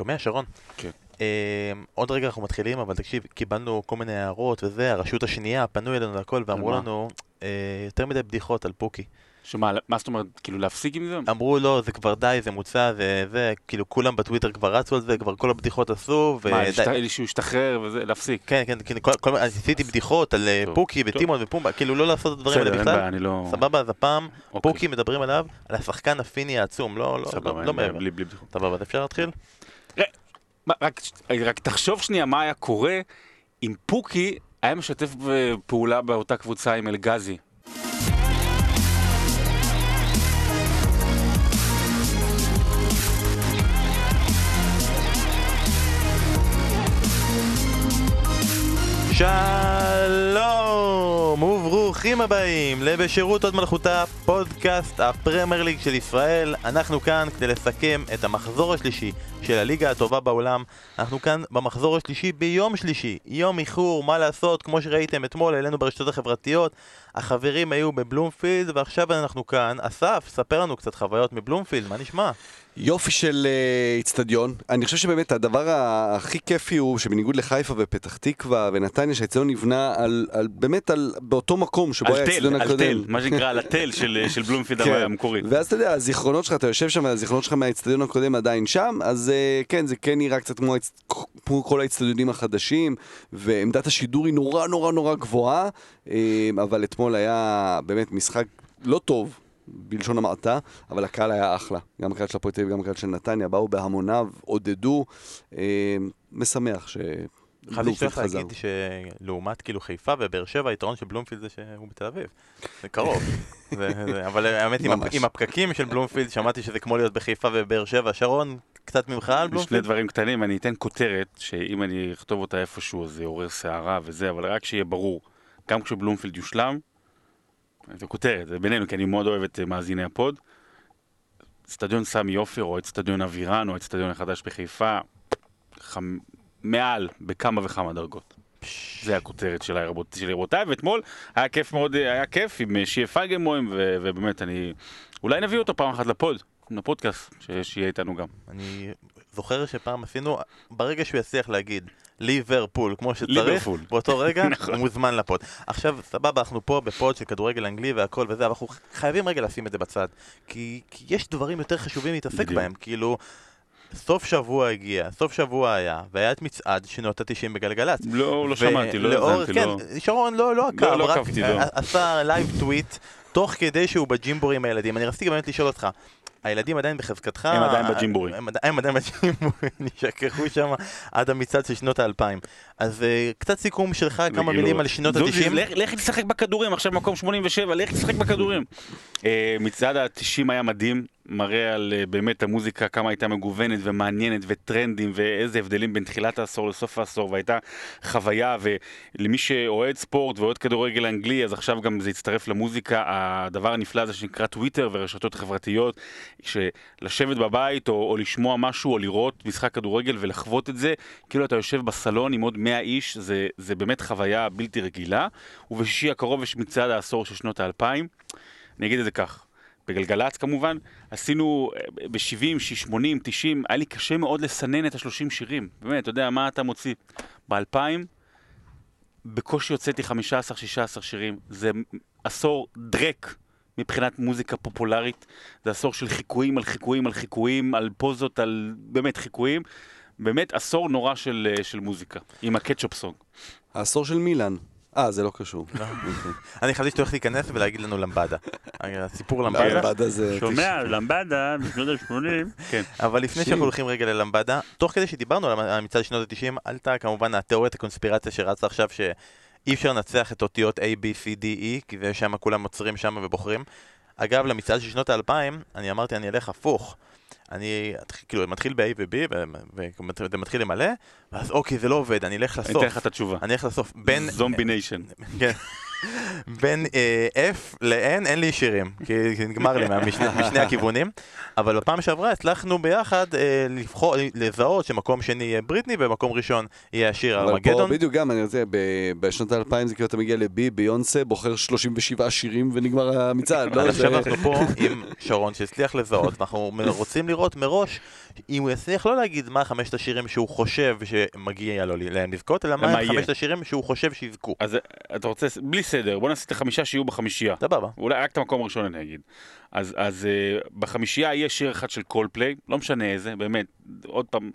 שומע, שרון? כן. אה, עוד רגע אנחנו מתחילים, אבל תקשיב, קיבלנו כל מיני הערות וזה, הרשות השנייה פנו אלינו להכל ואמרו מה? לנו אה, יותר מדי בדיחות על פוקי. שמה, מה זאת אומרת, כאילו להפסיק עם זה? אמרו לו, זה כבר די, זה מוצא, זה זה, כאילו כולם בטוויטר כבר רצו על זה, כבר כל הבדיחות עשו, מה, ודי. השת- שהוא השתחרר וזה, להפסיק. כן, כן, כאילו, כל, כל, אז עשיתי בדיחות על אה, טוב, פוקי טוב. וטימון ופומבה, כאילו לא לעשות את הדברים האלה בסדר, אין בכלל. בעיה, אני לא... סבבה, אז הפעם אוקיי. פוקי מדברים עליו, על השחקן הפיני העצום, לא, לא, סבבה, לא, לא מעבר. בלי בלי בדיחות. סבבה, אז אפשר להתחיל? מה, רק, רק תחשוב שנייה מה היה קורה אם פוקי היה משתף פעולה באותה קבוצה עם אלגזי. שלום וברוכים הבאים לבשירות עוד מלכותה, פודקאסט הפרמייר ליג של ישראל. אנחנו כאן כדי לסכם את המחזור השלישי של הליגה הטובה בעולם. אנחנו כאן במחזור השלישי ביום שלישי, יום איחור, מה לעשות, כמו שראיתם אתמול, העלינו ברשתות החברתיות. החברים היו בבלומפילד ועכשיו אנחנו כאן. אסף, ספר לנו קצת חוויות מבלומפילד, מה נשמע? יופי של אה, איצטדיון. אני חושב שבאמת הדבר הכי כיפי הוא שבניגוד לחיפה ופתח תקווה ונתניה, שהאיצטדיון נבנה על, על באמת על, באותו מקום שבו על היה האיצטדיון על הקודם. תל, מה שנקרא על התל של של בלומפילד כן. המקורית. ואז אתה יודע, הזיכרונות שלך, אתה יושב שם, הזיכרונות שלך מהאיצטדיון הקודם עדיין שם, אז אה, כן, זה כן נראה קצת כמו, כמו כל האיצטדיונים החדשים, ועמדת השידור היא נורא נורא נורא גבוהה, אה, אבל אתמול היה באמת משחק לא טוב. בלשון המעטה, אבל הקהל היה אחלה. גם הקהל של הפועל תל אביב, גם הקהל של נתניה, באו בהמוניו, עודדו. אה, משמח ש... חייב בלומפילד לשלוח להגיד שלעומת כאילו חיפה ובאר שבע, היתרון של בלומפילד זה שהוא בתל אביב. זה קרוב. זה- זה- אבל האמת עם. עם הפקקים של בלומפילד, שמעתי שזה כמו להיות בחיפה ובאר שבע. שרון, קצת ממך על שני בלומפילד? דברים קטנים, אני אתן כותרת, שאם אני אכתוב אותה איפשהו אז זה יעורר סערה וזה, אבל רק שיהיה ברור, גם כשבלומפילד יושלם, זה כותרת, זה בינינו, כי אני מאוד אוהב את אה, מאזיני הפוד. אצטדיון סמי עופר, או אצטדיון אבירן, או האצטדיון החדש בחיפה, חמ... מעל בכמה וכמה דרגות. זה הכותרת של רבותיי, ואתמול היה כיף מאוד, אה, היה כיף עם אה, שיה פייגלמוים, ו- ובאמת אני... אולי נביא אותו פעם אחת לפוד, לפודקאסט, שיהיה איתנו גם. אני זוכר שפעם עשינו, ברגע שהוא יצליח להגיד ליברפול כמו שצריך, ליברפול. באותו רגע נכון. הוא מוזמן לפוד. עכשיו, סבבה, אנחנו פה בפוד של כדורגל אנגלי והכל וזה, אבל אנחנו חייבים רגע לשים את זה בצד. כי, כי יש דברים יותר חשובים להתעסק בדיוק. בהם, כאילו... סוף שבוע הגיע, סוף שבוע היה, והיה את מצעד שנות ה-90 בגלגלצ. לא, לא שמעתי, לא האזנתי, כן, לא... שרון לא, לא עקב, לא רק עקבתי, לא. עשה live tweet תוך כדי שהוא בג'ימבורי עם הילדים. אני רציתי באמת לשאול אותך, הילדים עדיין בחזקתך? הם עדיין בג'ימבורי. הם, הם עדיין בג'ימבורי, נשכחו שם עד המצעד של שנות האלפיים. אז אה, קצת סיכום שלך, כמה מילים על שנות ה-90. לך- תשחק בכדורים, עכשיו מקום 87, לך תשחק בכדורים. אה, מצעד ה-90 היה מדהים, מראה על אה, באמת המוזיקה, כמה הייתה מגוונת ומעניינת וטרנדים ואיזה הבדלים בין תחילת העשור לסוף העשור, והייתה חוויה, ולמי שאוהד ספורט ואוהד כדורגל אנגלי, אז עכשיו גם זה יצטרף למוזיקה, הדבר הנפלא הזה שנקרא טוויטר ורשתות חברתיות, שלשבת בבית או, או לשמוע משהו או לראות משחק כדורגל ולחוות את זה, כאילו אתה יושב בסלון עם עוד 100 איש, זה, זה באמת חוויה בלתי רגילה. ובשישי הקרוב יש מצעד העשור של שנות האלפיים. אני אגיד את זה כך, בגלגלצ כמובן, עשינו ב-70, 80, 90, היה לי קשה מאוד לסנן את ה-30 שירים. באמת, אתה יודע, מה אתה מוציא? ב-2000, בקושי הוצאתי 15-16 שירים. זה עשור דרק. מבחינת מוזיקה פופולרית, זה עשור של חיקויים על חיקויים על חיקויים, על פוזות, על באמת חיקויים. באמת עשור נורא של, אה, של מוזיקה, עם הקטשופ סונג. העשור של מילאן. אה, זה לא קשור. אני חשבתי שאתה הולך להיכנס ולהגיד לנו למבדה. הסיפור למבדה למבדה. זה... שומע, למבדה, בשנות ה-80. כן. אבל לפני שאנחנו הולכים רגע ללמבדה, תוך כדי שדיברנו על על מצעד שנות ה-90, עלתה כמובן התיאוריית הקונספירציה שרצה עכשיו שאי אפשר לנצח את אותיות A, B, C, D, E, כי זה שם כולם עוצרים שם ובוחרים. אגב, למצעד של שנות ה-2000, אני אמרתי, אני אלך הפוך. אני, כאילו, מתחיל ב-A ו-B, וזה מתחיל למלא, ואז אוקיי, זה לא עובד, אני אלך אני לסוף. אתן לך את התשובה. אני אלך לסוף. בין... זומבי ניישן. כן. בין אה, F ל-N אין לי שירים, כי כי נגמר לי משני הכיוונים, אבל בפעם שעברה הצלחנו ביחד אה, לבחור, לזהות שמקום שני יהיה בריטני ומקום ראשון יהיה השיר אבל פה ארמגדון. בדיוק גם, אני רוצה, בשנות האלפיים זה כאילו אתה מגיע לבי, ביונסה, בוחר 37 שירים ונגמר המצעד. לא, עכשיו אנחנו פה עם שרון שהצליח לזהות, ואנחנו רוצים לראות מראש אם הוא יצליח לא להגיד מה חמשת השירים שהוא חושב שמגיע לו להם לזכות, אלא מה. חמשת השירים שהוא חושב שיזכו. אז אה, אתה רוצה, בלי סדר, בוא נעשה את החמישה שיהיו בחמישייה. סבבה. אולי רק את המקום הראשון אני אגיד. אז, אז uh, בחמישייה יהיה שיר אחד של קולפליי, לא משנה איזה, באמת, עוד פעם,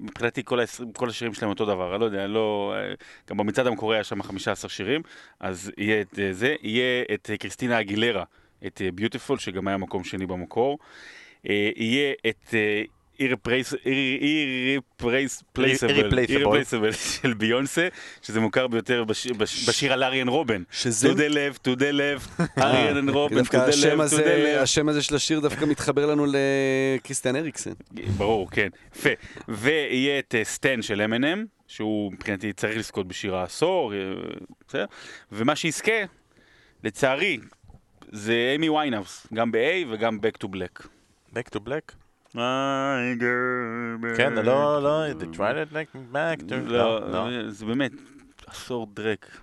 מבחינתי כל, ה-20 כל השירים שלהם אותו דבר, אני לא יודע, לא, אה, גם במצעד המקורי היה שם 15 שירים, אז יהיה את אה, זה, יהיה את אה, קריסטינה אגילרה, את ביוטיפול, שגם היה מקום שני במקור, אה, יהיה את... אה, irreplaceable של ביונסה, שזה מוכר ביותר בשיר, בש- בשיר על אריאן רובן. שזה... To the left, to the left, אריאן רובן, to the left, to הזה, the left. השם הזה של השיר דווקא מתחבר לנו לקריסטיאן אריקסן. ברור, כן. יפה. ויהיה את אה, סטן של M&M, שהוא מבחינתי צריך לזכות בשיר העשור, אה, בסדר? ומה שיזכה, לצערי, זה אמי ויינהאוס, גם ב-A וגם Back to Black. Back to black? My girl. כן, לא, לא, The like Back. לא, זה באמת עשור דרק.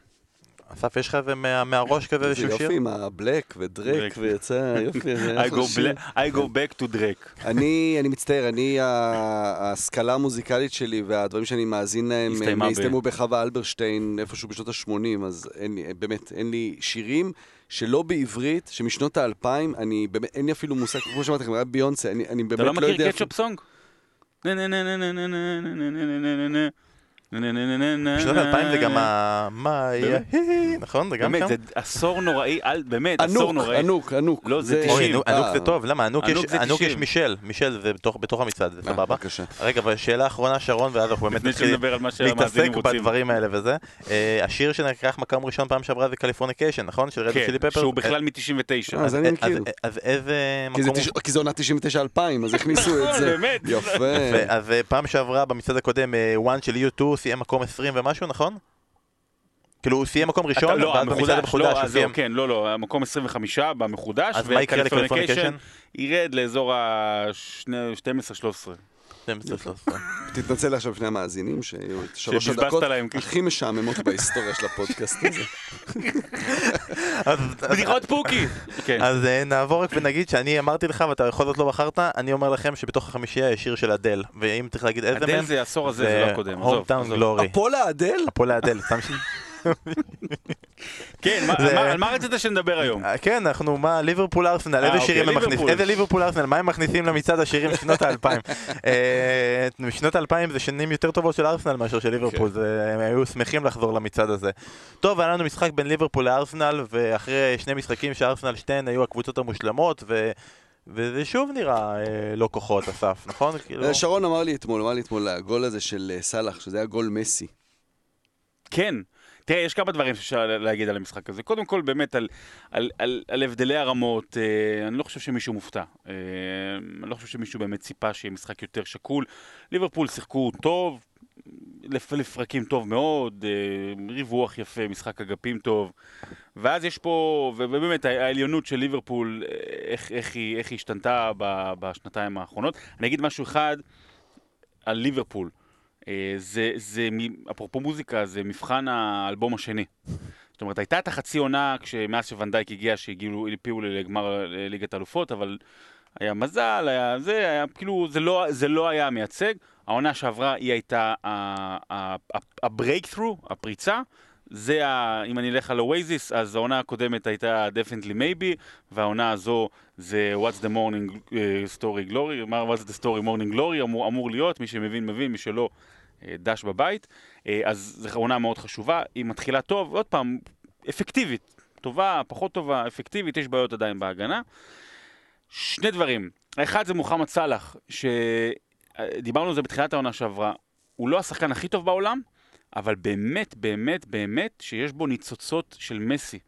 אסף, יש לך איזה מה- מהראש כזה זה איזשהו שיר? יופי עם הבלק ודרק דרק. ויצא, יופי. זה I go back to דרק. אני, אני מצטער, אני, ה- ההשכלה המוזיקלית שלי והדברים שאני מאזין להם, הם ב- הסתיימו בחווה אלברשטיין איפשהו בשנות ה-80, אז באמת, אין לי שירים שלא בעברית, שמשנות האלפיים, אני באמת, אין לי אפילו מושג, כמו שאמרתי לכם, רק ביונסה, אני, אני באמת אתה לא לא מכיר יודע... קטשופ סונג? בשנות האלפיים זה גם ה... מה יהיה, נכון? זה גם שם? באמת, זה עשור נוראי, באמת, עשור נוראי. ענוק, ענוק, ענוק. לא, זה 90. ענוק זה טוב, למה? ענוק זה ענוק יש מישל, מישל זה בתוך המצעד, זה אה, סבבה? בבקשה. רגע, והשאלה אחרונה, שרון, ואז אנחנו באמת נתחיל להתעסק בדברים האלה וזה. אה, השיר שנקח מקום ראשון פעם שעברה זה Californication, נכון? של Red Hot כן, Chili Pepper. כן, שהוא בכלל מ-99. אה, אז אני מכיר. אז איזה מקום... כי זה עונה 99-2000, אז הכניסו את נכון, זה. יפה. אז פעם שעברה במצעד הקודם, one של U2, סיים מקום 20 ומשהו, נכון? כאילו הוא סיים מקום אתה- ראשון, לא, ואז במצעד המחודש, לא, הוא סיים. כן, לא, לא, המקום 25 במחודש, אז מה יקרה לקליפורניקיישן? ירד לאזור ה-12-13. 12-13. תתנצל עכשיו בפני המאזינים, שהיו את שלוש שבזבזת הדקות להם, הכי משעממות בהיסטוריה של הפודקאסט הזה. אז- בדיחות פוקי! כן. אז אה, נעבור רק ונגיד שאני אמרתי לך ואתה בכל זאת לא בחרת, אני אומר לכם שבתוך החמישייה יש שיר של אדל, ואם צריך להגיד איזה אדל מהם, זה העשור הזה, זה לא הקודם. עזוב, הום טאון עזוב. גלורי. אפולה אדל? הפועל האדל, סתם ש... כן, על מה- רצית שנדבר היום? אה, כן, אנחנו, מה, ליברפול ארסנל, אה, איזה אוקיי, שירים הם מכניסים? איזה ליברפול ארסנל, מה הם מכניסים למצעד השירים שנות האלפיים? אה, שנות האלפיים זה שנים יותר טובות של ארסנל מאשר של כן. ליברפול, זה- הם היו שמחים לחזור למצעד הזה. טוב, היה לנו משחק בין ליברפול לארסנל, ואחרי שני משחקים שארסנל שתיהן היו הקבוצות המושלמות, ו... וזה שוב נראה אה, לא כוחות, אסף, נכון? כאילו... אה, שרון אמר לי אתמול, אמר לי אתמול, הגול הזה של אה, סאלח, שזה היה גול מסי. כן. תראה, יש כמה דברים שאפשר להגיד על המשחק הזה. קודם כל, באמת, על, על, על, על הבדלי הרמות, אה, אני לא חושב שמישהו מופתע. אה, אני לא חושב שמישהו באמת ציפה שיהיה משחק יותר שקול. ליברפול שיחקו טוב, לפ, לפרקים טוב מאוד, אה, ריווח יפה, משחק אגפים טוב. ואז יש פה, ובאמת, העליונות של ליברפול, אה, איך, איך, היא, איך היא השתנתה בשנתיים האחרונות. אני אגיד משהו אחד על ליברפול. אה, זה, זה, אפרופו מוזיקה, זה מבחן האלבום השני. זאת אומרת, הייתה את החצי עונה כשמאז שוונדייק הגיע, שהגיעו, הגיעו לגמר אה, ליגת אלופות, אבל היה מזל, היה זה, היה כאילו, זה לא, זה לא היה המייצג. העונה שעברה היא הייתה ה breakthrough, הפריצה. זה, ה, אם אני אלך על האואזיס, אז העונה הקודמת הייתה definitely maybe, והעונה הזו זה What's the morning uh, story glory, מה What's the story morning glory אמור, אמור להיות, מי שמבין מבין, מי שלא, אה, דש בבית. אה, אז זו עונה מאוד חשובה, היא מתחילה טוב, עוד פעם, אפקטיבית, טובה, פחות טובה, אפקטיבית, יש בעיות עדיין בהגנה. שני דברים, האחד זה מוחמד סאלח, שדיברנו על זה בתחילת העונה שעברה, הוא לא השחקן הכי טוב בעולם, אבל באמת, באמת, באמת, שיש בו ניצוצות של מסי.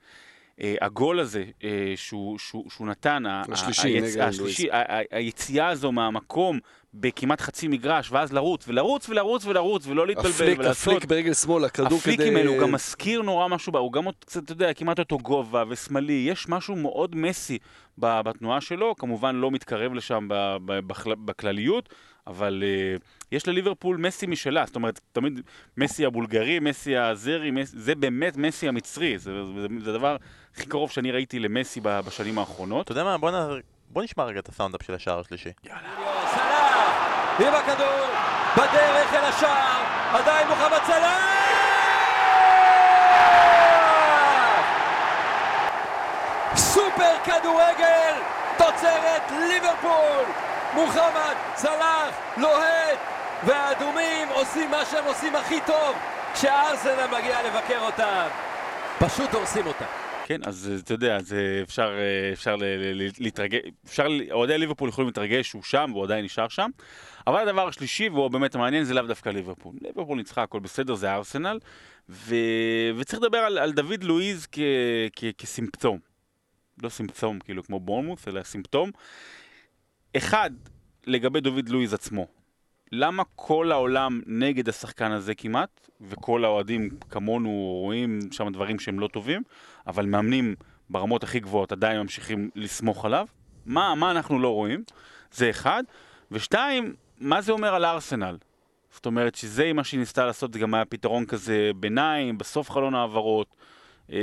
Uh, הגול הזה uh, שהוא, שהוא, שהוא נתן, השלישי, היצ- השלישי, ה- היציאה הזו מהמקום בכמעט חצי מגרש, ואז לרוץ, ולרוץ ולרוץ ולרוץ, ולא להתבלבל, הפליק, ולעשות... הפליק ברגל שמאל, הכדור כדי... הפליקים האלו, הוא גם מזכיר נורא משהו, הוא גם קצת, אתה יודע, כמעט אותו גובה ושמאלי, יש משהו מאוד מסי בתנועה שלו, כמובן לא מתקרב לשם בכלליות, אבל uh, יש לליברפול מסי משלה, זאת אומרת, תמיד מסי הבולגרי, מסי הזרי, מס, זה באמת מסי המצרי, זה, זה, זה הדבר הכי קרוב שאני ראיתי למסי בשנים האחרונות. אתה יודע מה, בוא נ- בוא נשמע רגע את הסאונדאפ של השער השלישי. סלאח עם הכדור, בדרך אל השער, עדיין מוחמד סלאח! סופר כדורגל, תוצרת ליברפול! מוחמד סלאח לוהט, והאדומים עושים מה שהם עושים הכי טוב כשארסנל מגיע לבקר אותם. פשוט הורסים אותם. כן, אז אתה יודע, זה אפשר, אה, אפשר ל- ל- להתרגש, אפשר, אוהדי ליברפול יכולים להתרגש שהוא שם והוא עדיין נשאר שם. אבל הדבר השלישי, והוא באמת המעניין, זה לאו דווקא ליברפול. ליברפול ניצחה, הכל בסדר, זה ארסנל. ו... וצריך לדבר על, על דוד לואיז כ... כ... כסימפטום. לא סימפטום כאילו כמו בורנמוס, אלא סימפטום. אחד, לגבי דוד לואיז עצמו. למה כל העולם נגד השחקן הזה כמעט, וכל האוהדים כמונו רואים שם דברים שהם לא טובים, אבל מאמנים ברמות הכי גבוהות עדיין ממשיכים לסמוך עליו? מה, מה אנחנו לא רואים? זה אחד. ושתיים, מה זה אומר על ארסנל? זאת אומרת שזה מה שהיא ניסתה לעשות, זה גם היה פתרון כזה ביניים, בסוף חלון העברות. אה,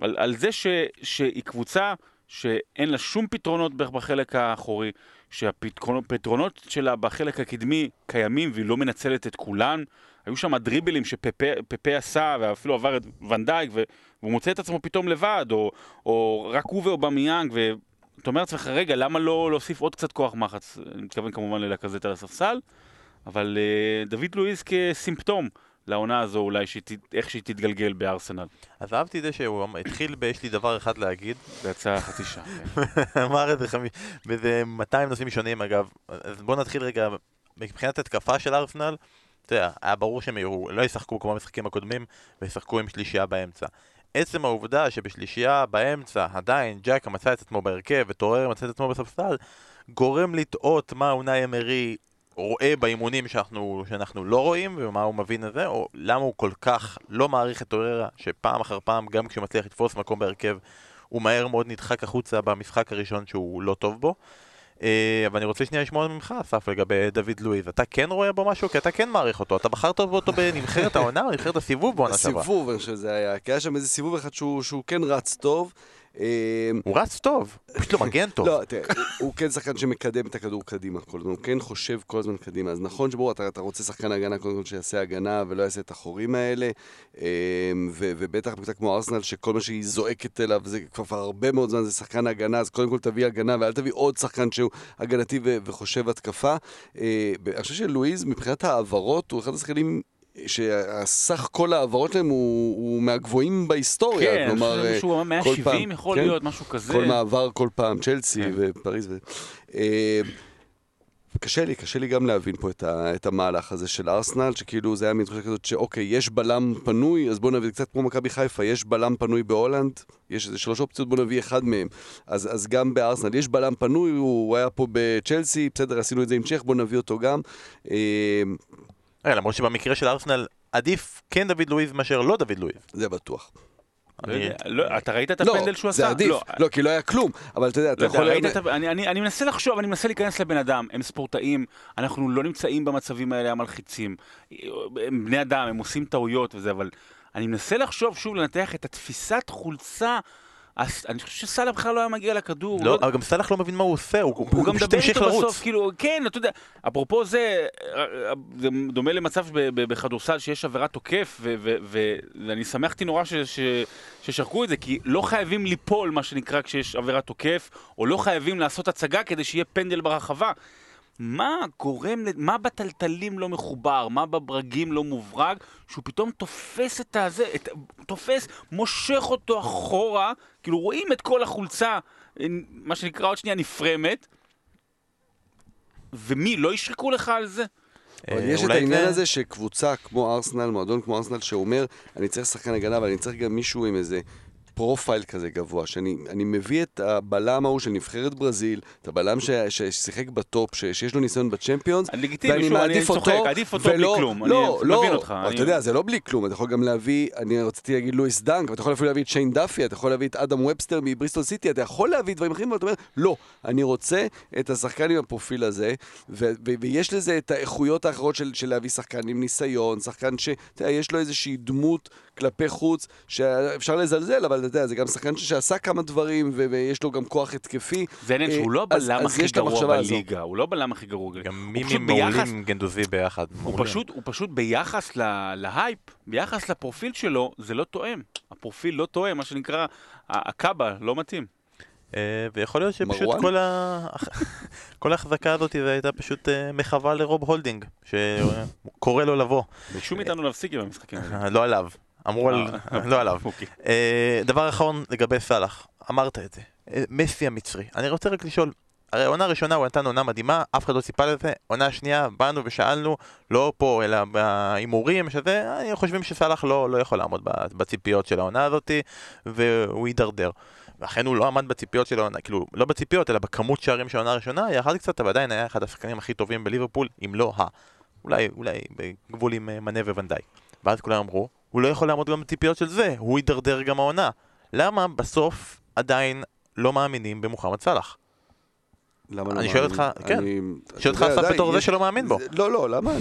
על, על זה ש, שהיא קבוצה שאין לה שום פתרונות בחלק האחורי, שהפתרונות שלה בחלק הקדמי קיימים והיא לא מנצלת את כולן. היו שם דריבלים שפפה עשה ואפילו עבר את ונדייק והוא מוצא את עצמו פתאום לבד, או, או רק הוא ואובמיאנג, ואתה אומר לעצמך, רגע, למה לא להוסיף עוד קצת כוח מחץ? אני מתכוון כמובן ללקזט על הספסל, אבל uh, דוד לואיס כסימפטום. לעונה הזו אולי, שת, איך שהיא תתגלגל בארסנל. אז אהבתי את זה שהוא התחיל ב... לי דבר אחד להגיד. ויצא חצי שעה. כן. אמר את זה חמי... באיזה 200 נושאים שונים אגב. אז בואו נתחיל רגע, מבחינת התקפה של ארסנל, אתה יודע, היה ברור שהם יהיו, לא ישחקו כמו המשחקים הקודמים, וישחקו עם שלישייה באמצע. עצם העובדה שבשלישייה באמצע עדיין ג'קה מצא את עצמו בהרכב וטורר מצא את עצמו בספסל, גורם לטעות מה אונאי אמרי רואה באימונים שאנחנו, שאנחנו לא רואים ומה הוא מבין את זה, או למה הוא כל כך לא מעריך את טוררה, שפעם אחר פעם, גם כשהוא מצליח לתפוס מקום בהרכב, הוא מהר מאוד נדחק החוצה במשחק הראשון שהוא לא טוב בו. אה, אבל אני רוצה שנייה לשמוע ממך, אסף, לגבי דוד לואיז. אתה כן רואה בו משהו? כי אתה כן מעריך אותו. אתה בחרת אותו בנבחרת העונה או נבחרת הסיבוב בעונה שעברה? הסיבוב, שזה היה. כי היה שם איזה סיבוב אחד שהוא, שהוא כן רץ טוב. אה, הוא רץ טוב, פשוט לא מגן טוב. לא, תראה, הוא- כן שחקן שמקדם את הכדור קדימה כל הזמן, הוא כן חושב כל הזמן קדימה. אז נכון שברור, אתה, אתה רוצה שחקן הגנה קודם כל שיעשה הגנה ולא יעשה את החורים האלה, אה, ו, ובטח קבוצה כמו ארסנל, שכל מה שהיא זועקת אליו, זה כבר כבר הרבה מאוד זמן, זה שחקן הגנה, אז קודם כל תביא הגנה, ואל תביא עוד שחקן שהוא הגנתי ו, וחושב התקפה. אה, אני חושב שלואיז, מבחינת העברות, הוא אחד השחקנים... שהסך כל העברות שלהם הוא, הוא מהגבוהים בהיסטוריה, כן, כלומר, אני חושב שהוא כל 170 פעם, יכול כן. להיות, משהו כזה. כל מעבר כל פעם, צ'לסי כן. ופריז. ו... אה, קשה לי, קשה לי גם להבין פה את, ה, את המהלך הזה של ארסנל, שכאילו זה היה מין תחושה כזאת שאוקיי, יש בלם פנוי, אז בואו נביא, קצת כמו מכבי חיפה, יש בלם פנוי בהולנד, יש איזה שלוש אופציות, בואו נביא אחד מהם. אז, אז גם בארסנל יש בלם פנוי, הוא, היה פה בצ'לסי, בסדר, עשינו את זה עם צ'ך, בואו נביא אותו גם. אה, אה, למרות שבמקרה של ארסנל עדיף כן דוד לואיז מאשר לא דוד לואיז. זה בטוח. לא לא, אתה ראית את לא, הפנדל שהוא עשה? זה עדיף, לא, לא, כי לא היה כלום, אבל אתה יודע, אתה לא יכול... אני מנסה לחשוב, אני מנסה להיכנס לבן אדם, הם ספורטאים, אנחנו לא נמצאים במצבים האלה המלחיצים. הם בני אדם, הם עושים טעויות וזה, אבל אני מנסה לחשוב שוב, לנתח את התפיסת חולצה. אז אני חושב שסאלח בכלל לא היה מגיע לכדור. לא, לא- אבל גם סלאח לא מבין מה הוא עושה, הוא הוא גם פשוט מדבר המשיך איתו לרוץ. בסוף, כאילו, כן, אתה יודע, אפרופו זה, זה דומה למצב בכדורסל שיש עבירת תוקף, ואני שמחתי נורא ששרקו את זה, כי לא חייבים ליפול, מה שנקרא, כשיש עבירת תוקף, או לא חייבים לעשות הצגה כדי שיהיה פנדל ברחבה. מה גורם, מה בטלטלים לא מחובר, מה בברגים לא מוברג, שהוא פתאום תופס את הזה, את, תופס, מושך אותו אחורה, כאילו רואים את כל החולצה, אה, מה שנקרא עוד שנייה נפרמת, ומי, לא ישרקו לך על זה? אבל אה, יש את העניין זה- הזה שקבוצה כמו ארסנל, מועדון כמו ארסנל, שאומר, אני צריך שחקן הגנה, אבל אני צריך גם מישהו עם איזה profile כזה גבוה, שאני אני מביא את הבלם ההוא של נבחרת ברזיל, את הבלם ש- ששיחק ב top, ש- שיש לו ניסיון ב Champions, ואני מעדיף צוחק, אותו, עדיף אותו בלי ולא- כלום, אני לא, מבין לא, אותך, אבל אני- אתה יודע, זה לא בלי כלום, אתה יכול גם להביא, אני רציתי להגיד לואיס דנק, אבל אתה יכול אפילו להביא את שיין דאפי, אתה יכול להביא את אדם ובסטר מבריסטול סיטי, אתה יכול להביא דברים אחרים, ואתה אומר, לא, אני רוצה את השחקן עם הפרופיל הזה, ו- ו- ויש לזה את האיכויות האחרות של, של להביא שחקן עם ניסיון, שחקן שיש לו איזושהי דמות כלפי חוץ, שאפשר לזלזל, אבל יודע, זה גם שחקן שעשה כמה דברים, ויש לו גם כוח התקפי. זה העניין שהוא לא אה, הבלם אז הכי גרוע. בליגה, הוא לא הבלם הכי גרוע. גם ביחס- מעולים גנדוזי ביחד. הוא. פשוט, ביחס ל- להייפ, ביחס לפרופיל שלו, זה לא תואם. הפרופיל לא תואם, מה שנקרא, הקאבה לא מתאים. אה, ויכול להיות שפשוט מרואן? כל ה- כל ההחזקה הזאת הייתה פשוט אה, מחווה לרוב הולדינג, שקורא לו לבוא. ביקשו מאיתנו להפסיק עם המשחקים האלה. לא עליו. אמרו על... לא עליו. אוקיי. אה, דבר אחרון לגבי סאלח, אמרת את זה. אה, מסי המצרי. אני רוצה רק לשאול, הרי עונה ראשונה הוא נתן עונה מדהימה, אף אחד לא ציפה לזה, עונה שנייה באנו ושאלנו, לא פה אלא בהימורים, שזה, אה, חושבים שסאלח לא, לא יכול לעמוד בציפיות של העונה הזאתי, והוא יידרדר. ואכן הוא לא עמד בציפיות של העונה, כאילו, לא בציפיות, אלא בכמות שערים של העונה הראשונה, ירד קצת, אבל עדיין היה אחד השחקנים הכי טובים בליברפול, אם לא ה... אולי, אולי בגבול עם אה, מנה וונדאי. ואז כולם אמרו, הוא לא יכול לעמוד גם בציפיות של זה, הוא יידרדר גם העונה. למה בסוף עדיין לא מאמינים במוחמד סאלח? למה לא אני שואל מאמין? אותך, כן. אני- שואל אותך אסף בתור זה שלא מאמין בו. לא, לא, למה?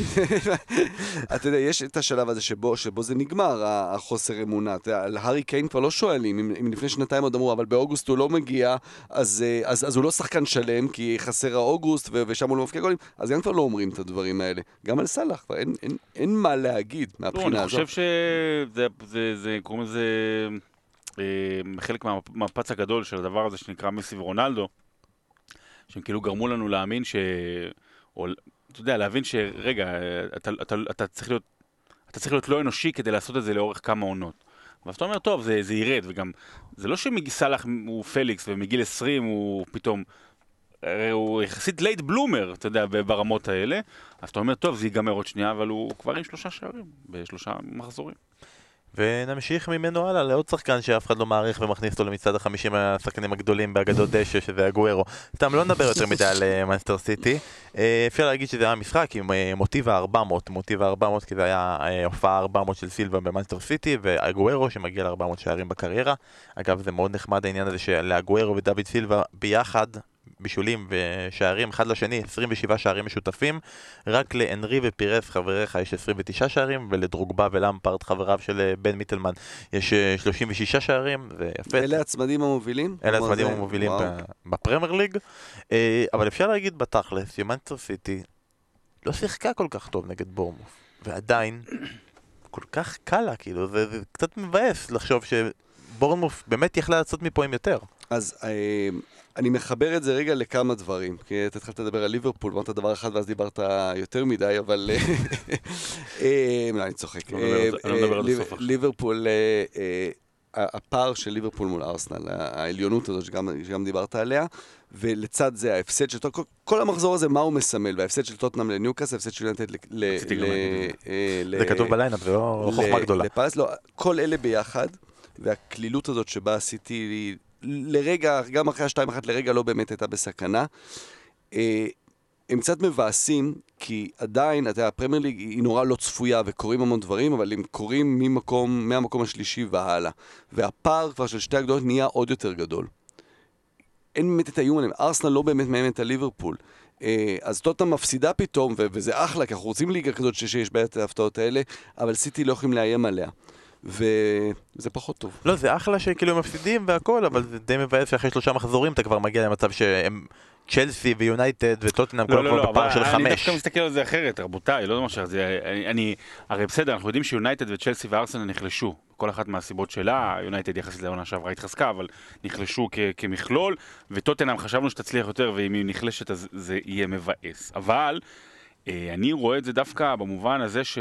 אתה יודע, יש את השלב הזה שבו, שבו זה נגמר, החוסר אמונה. אתה יודע, על הארי קיין כבר לא שואלים, אם, אם לפני שנתיים עוד אמרו, אבל באוגוסט הוא לא מגיע, אז, אה, אז, אז הוא לא שחקן שלם, כי חסר האוגוסט, ו- ושם הוא לא מפקיע גולים, אז גם כבר לא אומרים את הדברים האלה. גם על סאלח, כבר אין, אין, אין מה להגיד לא, מהבחינה אני הזאת. חושב שזה, זה, זה, קוראים לזה אה, חלק מה- מהמפץ הגדול של הדבר הזה שנקרא מסי ורונלדו, שהם כאילו גרמו לנו להאמין ש... או, אתה יודע, להבין שרגע, אתה, אתה, אתה צריך להיות... אתה צריך להיות לא אנושי כדי לעשות את זה לאורך כמה עונות. ואז אתה אומר, טוב, זה, זה ירד, וגם, זה לא שסאלח הוא פליקס ומגיל 20 הוא פתאום, הוא יחסית late bloomer, אתה יודע, ברמות האלה, אז אתה אומר, טוב, זה ייגמר עוד שנייה, אבל הוא כבר עם שלושה שערים, בשלושה מחזורים. ונמשיך ממנו הלאה לעוד שחקן שאף אחד לא מעריך ומכניס אותו למצעד החמישים השחקנים הגדולים באגדות דשא, שזה אגוארו. סתם, לא נדבר יותר מדי על אה, מנסטר סיטי. אה, אפשר להגיד שזה היה משחק עם אה, מוטיב ה-400, מוטיב ה-400 כי זה היה אה, הופעה 400 של סילבה במנסטר סיטי, והגוארו שמגיע ל-400 שערים בקריירה. אגב, זה מאוד נחמד העניין הזה שלהגוארו ודוד סילבה ביחד, בישולים ושערים אחד לשני, 27 שערים משותפים. רק לאנרי ופירס חבריך יש 29 שערים, ולדרוגבה ולמפרד חבריו של אה, בן מיטלמן יש אה, 36 שערים, זה יפה. אלה הצמדים המובילים? אלה הצמדים זה- המובילים בפרמייר ליג, אה, אבל אפשר להגיד בתכלס שמנצ'סטר סיטי לא שיחקה כל כך טוב נגד בורמוף, ועדיין כל כך קל לה, כאילו, זה, זה קצת מבאס לחשוב שבורמוף באמת יכלה לעשות מפה עם יותר. אז אה, אני מחבר את זה רגע לכמה דברים. כי אתה התחלת לדבר על ליברפול, אמרת דבר אחד ואז דיברת יותר מדי, אבל... לא, אני צוחק. לא אני לא מדבר על זה אה, סוף עכשיו. ליברפול, הפער של ליברפול מול ארסנל, העליונות הזאת שגם, שגם דיברת עליה, ולצד זה ההפסד של טוטנאם, כל המחזור הזה, מה הוא מסמל? וההפסד של טוטנאם לניוקאסל, ההפסד של יונטד ל... זה כתוב ב line-up, זה לא לא חוכמה גדולה. לפאלאס, לא, כל אלה ביחד, והקלילות הזאת שבה סיטי לרגע, גם אחרי השתיים אחת לרגע לא באמת הייתה בסכנה. אה, הם קצת מבאסים, כי עדיין, אתה יודע, הפרמייר ליג היא נורא לא צפויה וקורים המון דברים, אבל הם קורים ממקום, מהמקום השלישי והלאה. והפער כבר של שתי הגדולות נהיה עוד יותר גדול. אין באמת את האיום עליהם, ארסנל לא באמת מאיימת על ליברפול. אה, אז טוטנאם מפסידה פתאום, וזה אחלה, כי אנחנו רוצים ליגה כזאת שיש את ההפתעות האלה, אבל סיטי לא יכולים לאיים עליה. וזה פחות טוב. לא, זה אחלה שכאילו הם מפסידים והכל, אבל זה די מבאס שאחרי שלושה מחזורים אתה כבר מגיע למצב שהם צ'לסי ויונייטד וטוטנאם לא, לא, לא, בפער אבל של אני חמש. דווקא מסתכל על זה אחרת, רבותיי, לא מה שזה, אני, אני, הרי בסדר, אנחנו יודעים שיונייטד וצ'לסי וארסנל נחלשו, כל אחת מהסיבות שלה, יונייטד יחסית לעונה שעברה התחזקה, אבל נחלשו כ, כמכלול, וטוטנאם חשבנו שתצליח יותר, ואם היא נחלשת אז זה יהיה מבאס. אבל, אה, אני רואה את זה דווקא במובן הזה ש...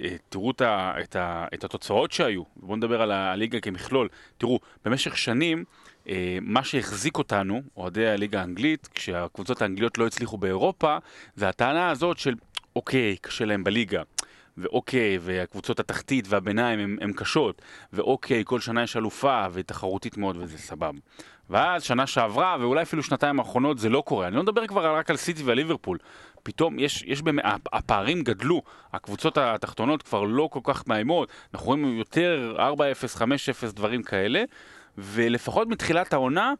אה, תראו את, את, את התוצאות שהיו, בואו נדבר על הליגה כמכלול. תראו, במשך שנים, אה, מה שהחזיק אותנו, אוהדי הליגה האנגלית, כשהקבוצות האנגליות לא הצליחו באירופה, זה הטענה הזאת של, אוקיי, קשה להם בליגה. ואוקיי, והקבוצות התחתית והביניים הן קשות, ואוקיי, כל שנה יש אלופה ותחרותית מאוד וזה סבבה. ואז שנה שעברה, ואולי אפילו שנתיים האחרונות זה לא קורה. אני לא מדבר כבר רק על סיטי ועל ליברפול. פתאום יש, יש באמת, הפערים גדלו, הקבוצות התחתונות כבר לא כל כך מאיימות, אנחנו רואים יותר 4-0, 5-0, דברים כאלה, ולפחות מתחילת העונה,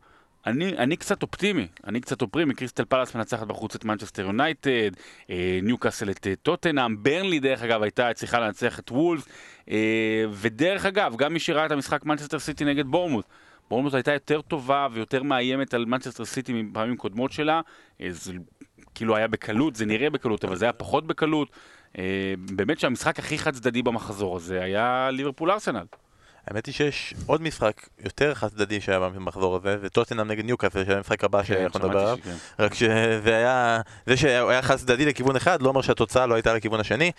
אני, אני קצת אופטימי, אני קצת אופטימי, קריסטל פלאס מנצחת בחוץ את מנצ'סטר יונייטד, אה, ניוקאסל את אה, טוטנאם, ברנלי דרך אגב הייתה צריכה לנצח את וולבס, אה, ודרך אגב, גם מי שראה את המשחק מנצ'סטר סיטי נגד בורנמות', בורנמות' הייתה יותר טובה ויותר מאיימת על מנצ'סטר סיטי מפעמים קודמות שלה, אה, זה כאילו היה בקלות, זה נראה בקלות, אבל זה היה פחות בקלות. אה, באמת שהמשחק הכי חד צדדי במחזור הזה היה ליברפול ארסנל. האמת היא שיש עוד משחק יותר חד צדדי שהיה במחזור הזה, זה טוטנאם נגד ניוקאסל, שזה המשחק הבא שאנחנו נדבר עליו. רק שזה היה, זה שהוא היה חד צדדי לכיוון אחד, לא אומר שהתוצאה לא הייתה לכיוון השני.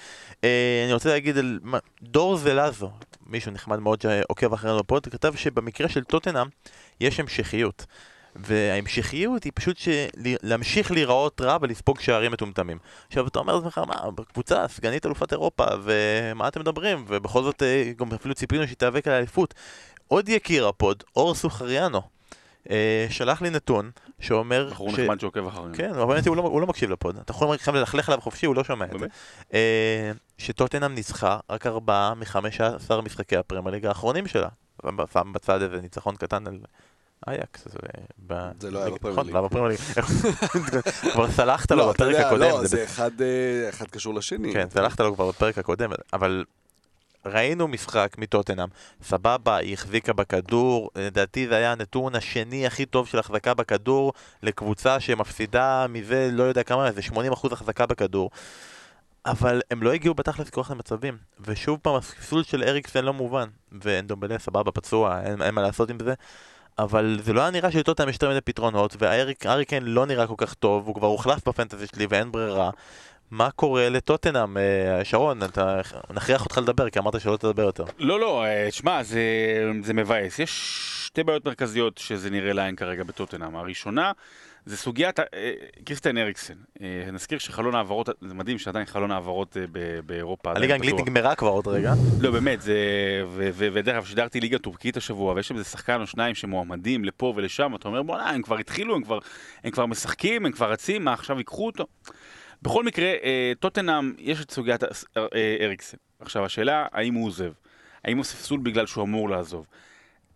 אה, אני רוצה להגיד על דור זלאזו, מישהו נחמד מאוד שעוקב אחרינו בפוד, כתב שבמקרה של טוטנאם יש המשכיות. וההמשכיות היא פשוט של- להמשיך להיראות רע ולספוג שערים מטומטמים. עכשיו אתה אומר לעצמך, מה, קבוצה, סגנית אלופת אירופה, ומה אתם מדברים? ובכל זאת אה, גם אפילו ציפינו שהיא תיאבק על האליפות. עוד יקיר ה pod, אור סוחריאנו, אה, שלח לי נתון שאומר... בחור ש- נחמד שעוקב אחרינו. כן, אבל הוא לא- הוא לא מקשיב ל pod. אתה יכול עכשיו ללכלך עליו חופשי, הוא לא שומע את זה. אה, שטוטנאם ניצחה רק ארבעה מ-15 משחקי הפרמייר ליג האחרונים שלה. שם בצד איזה ניצחון קטן על אייאקס. זה לא היה ליג- בפרמייר נכון, ליג. היה בפרמייר ליג. כבר סלחת לו לא, בפרק הקודם. לא, זה אחד, אה, אחד קשור לשני. כן, סלחת לו כבר בפרק הקודם, אבל ראינו משחק מטוטנאם, סבבה, היא החזיקה בכדור, לדעתי זה היה הנתון השני הכי טוב של החזקה בכדור לקבוצה שמפסידה מזה לא יודע כמה, זה 80% החזקה בכדור. אבל הם לא הגיעו בתכלס כוח למצבים, ושוב פעם הספסול של אריקסן לא מובן, ואנדומבלה סבבה פצוע, אין, אין מה לעשות עם זה, אבל זה לא היה נראה שלטוטנאם יש יותר מדי פתרונות, והאריקן לא נראה כל כך טוב, הוא כבר הוחלף בפנטזי שלי ואין ברירה. מה קורה לטוטנאם? אה, שרון, אתה, נכריח אותך לדבר, כי אמרת שלא תדבר יותר. לא, לא, אה, שמע, זה, זה מבאס. יש שתי בעיות מרכזיות שזה נראה לעין כרגע בטוטנאם. הראשונה, זה סוגיית אה, קריסטיין אריקסן. אה, נזכיר שחלון העברות, זה מדהים שעדיין חלון העברות אה, באירופה. הליגה האנגלית. נגמרה כבר עוד רגע. לא, באמת, זה... ודרך אגב, שידרתי ליגה טורקית השבוע, ויש שם איזה שחקן או שניים שמועמדים לפה ולשם, אתה אומר, בוא'נה, הם כבר התחילו, הם כבר, משחקים, הם כבר רצים, מה עכשיו ייקחו אותו? בכל מקרה, טוטנאם, יש את סוגיית אריקסן. עכשיו, השאלה, האם הוא עוזב? האם הוא ספסול בגלל שהוא אמור לעזוב?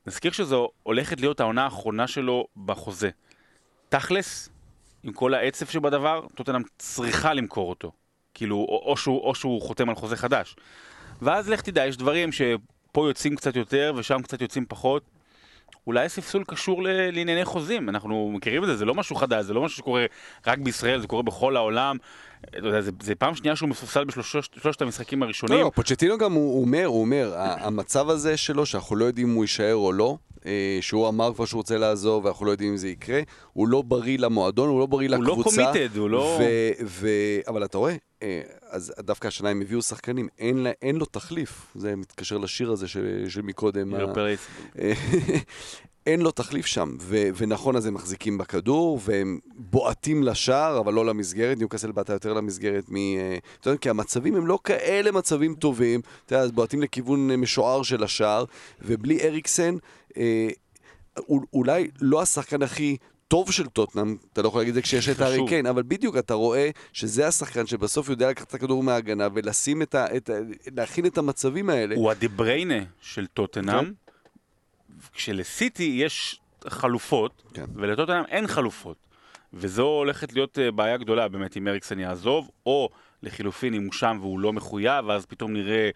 נזכיר שזו הולכת להיות העונה האחרונה שלו בחוזה. תכלס, עם כל העצב שבדבר, טוטנאם צריכה למכור אותו. כאילו, או, או, שהוא, או שהוא חותם על חוזה חדש. ואז לך תדע, יש דברים שפה יוצאים קצת יותר ושם קצת יוצאים פחות. אולי הספסול קשור ל- לענייני חוזים, אנחנו מכירים את זה, זה לא משהו חדש, זה לא משהו שקורה רק בישראל, זה קורה בכל העולם. אתה יודע, זה, זה פעם שנייה שהוא מסופסל בשלושת המשחקים הראשונים. לא, לא, פוצ'טינו גם הוא אומר, הוא אומר, המצב הזה שלו, שאנחנו לא יודעים אם הוא יישאר או לא, שהוא אמר כבר שהוא רוצה לעזוב ואנחנו לא יודעים אם זה יקרה, הוא לא בריא למועדון, הוא לא בריא הוא לא לקבוצה. committed, הוא לא- ו- ו- אבל אתה רואה, אה, אז דווקא השנה הם הביאו שחקנים, אין לה- אין לו תחליף. זה מתקשר לשיר הזה של של מקודם. ה-. אה, אין לו תחליף שם, ו- ונכון אז הם מחזיקים בכדור, והם בועטים לשער, אבל לא למסגרת, ניוקאסל באת יותר למסגרת מ... אה, אתה יודע, כי המצבים הם לא כאלה מצבים טובים, אתה יודע, אז בועטים לכיוון אה, משוער של השער, ובלי אריקסן, אה, אול- אולי לא השחקן הכי... טוב של טוטנאם, אתה לא יכול להגיד את זה כשיש את הארי. קיין, אבל בדיוק אתה רואה שזה השחקן שבסוף יודע לקחת את הכדור מההגנה ולשים את ה... את ה להכין את המצבים האלה. הוא הדיבריינה של טוטנאם, כשלסיטי יש חלופות, כן. ולטוטנאם אין חלופות. וזו הולכת להיות אה, בעיה גדולה באמת אם אריקסן יעזוב, או לחילופין אם הוא שם והוא לא מחויב, ואז פתאום נראה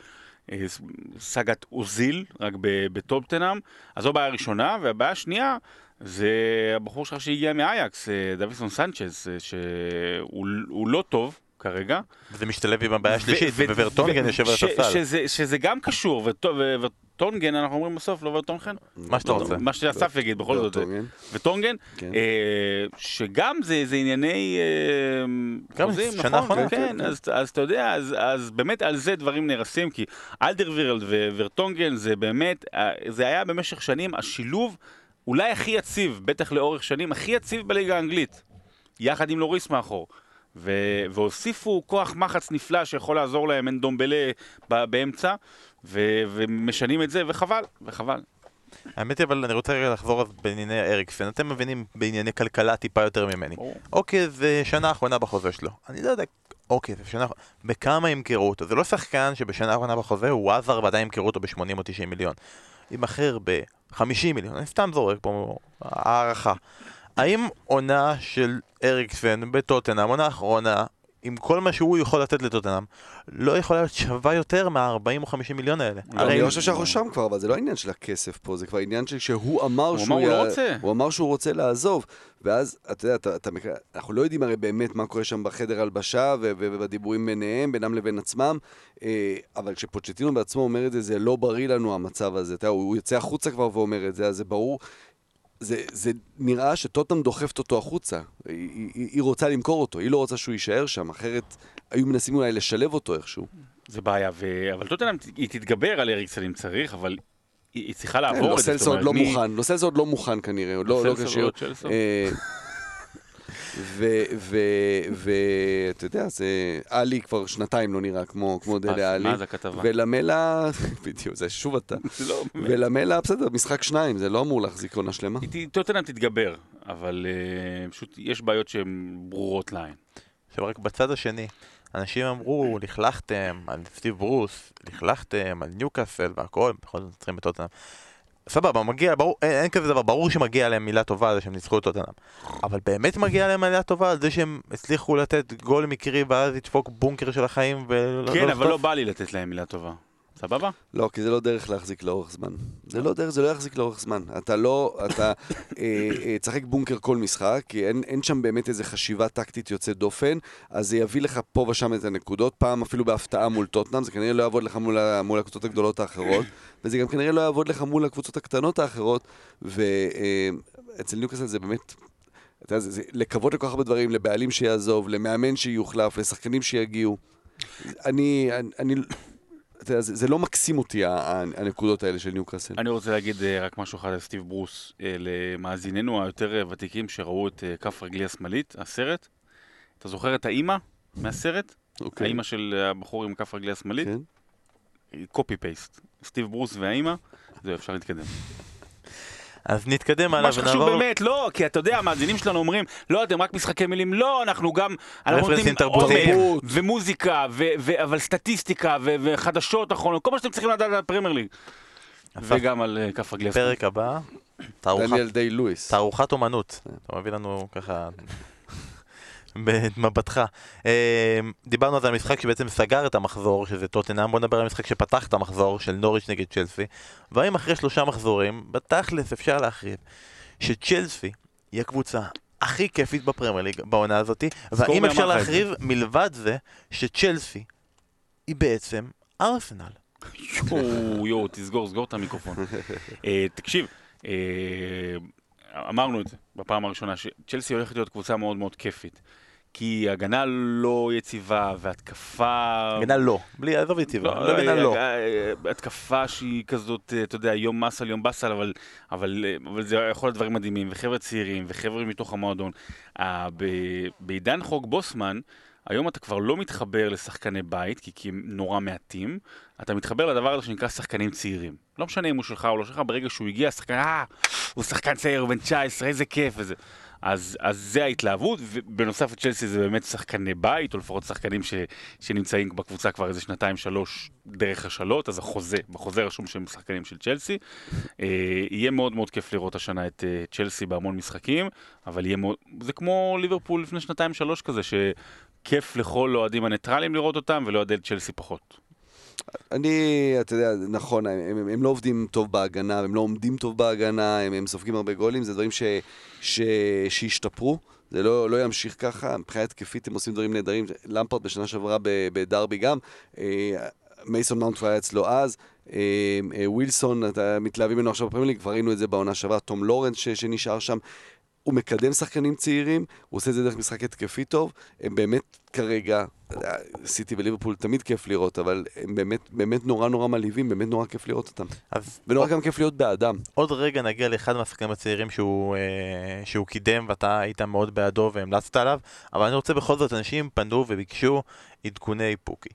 אה, ס- סאגת אוזיל, רק בטופטנאם. אז זו בעיה ראשונה, והבעיה השנייה זה הבחור שלך שהגיע מאייקס, אה, דויסון סנצ'ז, שהוא הוא לא טוב כרגע. וזה משתלב עם הבעיה השלישית, וורטונגן יושב על הספסל. שזה- שזה גם קשור, וט- ו- וטונגן, אנחנו אומרים בסוף, לא ורטונגן? מה שאתה רוצה. מה שאסף יגיד, בכל זאת. וטונגן. כן. אה, שגם זה זה ענייני אה, חוזים, שנה נכון? כן, אז אז אתה יודע, אז- אז באמת על זה דברים נהרסים, כי אלדרווירלד וורטונגן זה באמת, אה, זה היה במשך שנים השילוב אולי הכי יציב, בטח לאורך שנים, הכי יציב בליגה האנגלית, יחד עם לוריס מאחור. ו- והוסיפו כוח מחץ נפלא שיכול לעזור להם, אין דומבלה ב- באמצע, ו- ומשנים את זה, וחבל, וחבל. האמת היא, אבל אני רוצה רגע לחזור אז בענייני אריקסן. אתם מבינים בענייני כלכלה טיפה יותר ממני. ברור. אוקיי, זה שנה אחרונה בחוזה שלו. אני לא יודע, אוקיי, זה שנה... בכמה ימכרו אותו? זה לא שחקן שבשנה האחרונה בחוזה הוא עזר ועדיין ימכרו אותו ב-80 או 90 מיליון. יימכר 50 מיליון, אני סתם זורק פה הערכה. האם עונה של אריקסן בטוטנאם, עונה אחרונה, עם כל מה שהוא יכול לתת לטוטנאם, לא יכולה להיות שווה יותר מה-40 או 50 מיליון האלה. אני לא חושב שאנחנו שם כבר, אבל זה לא עניין של הכסף פה, זה כבר עניין של שהוא אמר הוא שהוא... אמר, הוא לא רוצה. הוא אמר שהוא רוצה לעזוב, ואז, אתה יודע, אתה, אתה, מק- אנחנו לא יודעים הרי באמת מה קורה שם בחדר הלבשה ו- ו- ובדיבורים ביניהם, בינם לבין עצמם, אה, אבל כשפוצ'טינו בעצמו אומר את זה, זה לא בריא לנו המצב הזה, אתה יודע, הוא יוצא החוצה כבר ואומר את זה, אז זה ברור. זה, זה נראה שטוטנאם דוחפת אותו החוצה, היא, היא, היא רוצה למכור אותו, היא לא רוצה שהוא יישאר שם, אחרת היו מנסים אולי לשלב אותו איכשהו. זה בעיה, ו... אבל טוטנאם, היא תתגבר על אריקסן אם צריך, אבל היא, צריכה לעבור כן, את זה. לוסלסו עוד לא מוכן, לוסלסו עוד לא מוכן כנראה, עוד לא לא כשיר. ואתה יודע, זה עלי כבר שנתיים לא נראה כמו כמו דלה עלי. מה זה הכתבה? ולמלה, בדיוק, זה שוב אתה. לא, באמת. ולמלה, בסדר, משחק שניים, זה לא אמור להחזיק עונה שלמה. טוטנאם תתגבר, אבל אה, פשוט יש בעיות שהן ברורות לעין. עכשיו רק בצד השני, אנשים אמרו, לכלכתם על סטיב ברוס, לכלכתם על ניוקאסל והכל, בכל זאת צריכים את טוטנאם. סבבה, מגיע, ברור, אין, אין כזה דבר, ברור שמגיע להם מילה טובה על זה שהם ניצחו את טוטנאם. אבל באמת מגיע להם מילה טובה על זה שהם הצליחו לתת גול מקרי ואז לדפוק בונקר של החיים ולא כן, אבל לא? בא לי לתת להם מילה טובה. סבבה? לא, כי זה לא דרך להחזיק לאורך זמן. זה לא דרך, זה לא יחזיק לאורך זמן. אתה לא, אתה אה, אה, תשחק בונקר כל משחק, כי אין, אין שם באמת איזה חשיבה טקטית יוצאת דופן, אז זה יביא לך פה ושם את הנקודות, פעם אפילו בהפתעה מול טוטנאם, זה כנראה לא יעבוד לך מול, מול הקבוצות הגדולות האחרות, וזה גם כנראה לא יעבוד לך מול הקבוצות הקטנות האחרות, ואצל ניוקאסל זה באמת... אתה יודע, זה, זה לקוות לכל כך הרבה דברים, לבעלים שיעזוב, למאמן שיוחלף, לשחקנים שיגיעו. אני, אני, אני זה, זה לא מקסים אותי, הנקודות האלה של ניוקאסל. אני רוצה להגיד אה, רק משהו אחד על סטיב ברוס, אה, למאזיננו היותר אה, ותיקים שראו את כף רגלי השמאלית, הסרט. אתה זוכר את האימא מהסרט? אוקיי. האימא של הבחור עם כף רגלי השמאלית? כן. קופי פייסט. סטיב ברוס והאימא, זהו, אפשר להתקדם. אז נתקדם הלאה מה שחשוב ונעבור... באמת, לא, כי אתה יודע, המאזינים שלנו אומרים, לא, אתם רק משחקי מילים, לא, אנחנו גם, אנחנו רפרנסים תרבותיים. ומוזיקה, ו- ו- אבל סטטיסטיקה, ו- וחדשות אחרונות, כל מה שאתם צריכים לדעת על הפרמייר ליג. וגם על אה, כף רגלי. פרק הבא, תערוכת דניאל דיי לואיס. תערוכת אומנות, אתה מביא לנו ככה במבטך. אה, דיברנו על זה המשחק שבעצם סגר את המחזור, שזה טוטנאם, בוא נדבר על המשחק שפתח את המחזור של נוריץ' נגד צ'לסי. והאם אחרי שלושה מחזורים, בתכלס אפשר להכריז שצ'לסי היא הקבוצה הכי כיפית בפרמייר ליג בעונה הזאתי, והאם אפשר? להכריז מלבד זה שצ'לסי היא בעצם ארסנל. יואו, יואו, תסגור, סגור את המיקרופון. אה, תקשיב, אה, אמרנו את זה בפעם הראשונה, שצ'לסי הולכת להיות קבוצה מאוד מאוד כיפית. כי הגנה לא יציבה, והתקפה... הגנה לא, בלי, עזוב יציבה, לא, לא, הגנה לא. אה, אה, התקפה שהיא כזאת, אה, אתה יודע, יום מסל, יום באסל, אבל, אבל, אה, אבל זה יכול להיות דברים מדהימים, וחבר'ה צעירים, וחבר'ה מתוך המועדון. אה, בעידן חוק בוסמן, היום אתה כבר לא מתחבר לשחקני בית, כי, כי הם נורא מעטים, אתה מתחבר לדבר הזה שנקרא שחקנים צעירים. לא משנה אם הוא שלך או לא שלך, ברגע שהוא הגיע, שחקן, אה, הוא שחקן צעיר, הוא בן 19, איזה כיף וזה. אז, אז זה ההתלהבות, ובנוסף לצ'לסי זה באמת שחקני בית, או לפחות שחקנים ש, שנמצאים בקבוצה כבר איזה שנתיים שלוש דרך השאלות, אז החוזה, בחוזה רשום שהם שחקנים של צ'לסי. אה, יהיה מאוד מאוד כיף לראות השנה את אה, צ'לסי בהמון משחקים, אבל יהיה מאוד, זה כמו ליברפול לפני שנתיים שלוש כזה, שכיף לכל האוהדים הניטרלים לראות אותם, ולאוהדי צ'לסי פחות. אני, אתה יודע, נכון, הם, הם, הם לא עובדים טוב בהגנה, הם לא עומדים טוב בהגנה, הם, הם סופגים הרבה גולים, זה דברים ש, ש, שהשתפרו. זה לא, לא ימשיך ככה, מבחינה התקפית הם עושים דברים נהדרים. למפרד בשנה שעברה בדרבי גם, אה, מייסון מאונט היה אצלו אז, אה, אה, ווילסון, מתלהבים ממנו עכשיו בפרמייר ליג, כבר ראינו את זה בעונה שעברה, תום לורנס שנשאר שם. הוא מקדם שחקנים צעירים, הוא עושה את זה דרך משחק התקפי טוב, הם באמת כרגע, סיטי וליברפול תמיד כיף לראות, אבל הם באמת, באמת נורא נורא מלהיבים, באמת נורא כיף לראות אותם. אז ונורא גם כיף להיות באדם. עוד רגע נגיע לאחד מהשחקנים הצעירים שהוא, אה, שהוא קידם ואתה היית מאוד בעדו והמלצת עליו, אבל אני רוצה בכל זאת, אנשים פנו וביקשו עדכוני פוקי.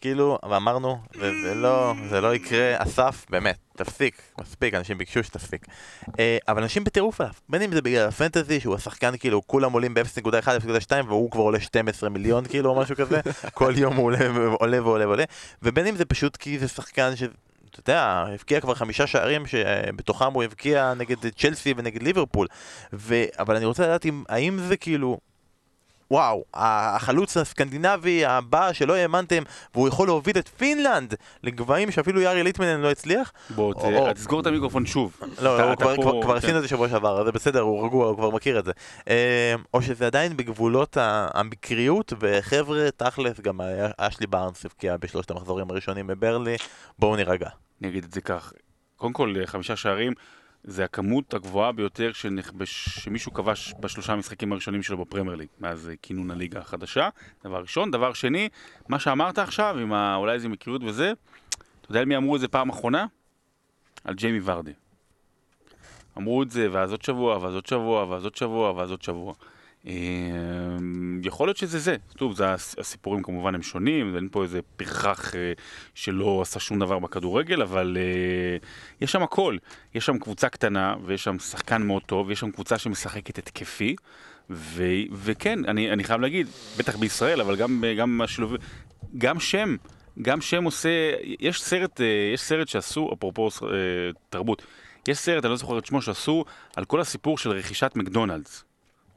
כאילו, ואמרנו, זה, לא, זה לא יקרה, אסף, באמת, תפסיק, מספיק, אנשים ביקשו שתפסיק. אה, אבל אנשים בטירוף עליו, בין אם זה בגלל הפנטזי, שהוא השחקן כאילו, כולם עולים ב-0.1, 0.2, והוא כבר עולה 12 מיליון כאילו, או משהו כזה, כל יום הוא עולה ועולה ועולה ועולה, ובין אם זה פשוט כי זה שחקן ש... אתה יודע, הבקיע כבר חמישה שערים שבתוכם הוא הבקיע נגד צ'לסי ונגד ליברפול. ו... אבל אני רוצה לדעת אם, האם זה כאילו... וואו, החלוץ הסקנדינבי הבא שלא האמנתם, והוא יכול להוביל את פינלנד לגבהים שאפילו יארי ליטמנן לא הצליח? בוא, תסגור את המיקרופון שוב. לא, הוא כבר- כן. עשינו את זה שבוע שעבר, זה בסדר, הוא רגוע, הוא כבר מכיר את זה. אה, או שזה עדיין בגבולות המקריות, וחבר'ה, תכלס, גם אשלי בארנס הבקיע בשלושת המחזורים הראשונים בברלי, בואו נירגע. אני אגיד את זה כך. קודם כל, חמישה שערים זה הכמות הגבוהה ביותר שנכבש, שמישהו כבש בשלושה המשחקים הראשונים שלו בפרמייר ליג, מאז אה, כינון הליגה החדשה. דבר ראשון. דבר שני, מה שאמרת עכשיו, עם ה... אולי איזה מקריות וזה, אתה יודע על מי אמרו את זה פעם אחרונה? על ג'יימי ורדי. אמרו את זה, ואז עוד שבוע, ואז עוד שבוע, ואז עוד שבוע, ואז עוד שבוע. אה, יכול להיות שזה זה. טוב, זה הס- הסיפורים כמובן הם שונים, אין פה איזה פרחח אה, שלא עשה שום דבר בכדורגל, אבל אה, יש שם הכל. יש שם קבוצה קטנה, ויש שם שחקן מאוד טוב, ויש שם קבוצה שמשחקת התקפי, ו, וכן, אני, אני חייב להגיד, בטח בישראל, אבל גם, גם השילוב... גם שם, גם שם עושה... יש סרט, אה, יש סרט שעשו, אפרופו אה, תרבות, יש סרט, אני לא זוכר את שמו, שעשו על כל הסיפור של רכישת מקדונלדס.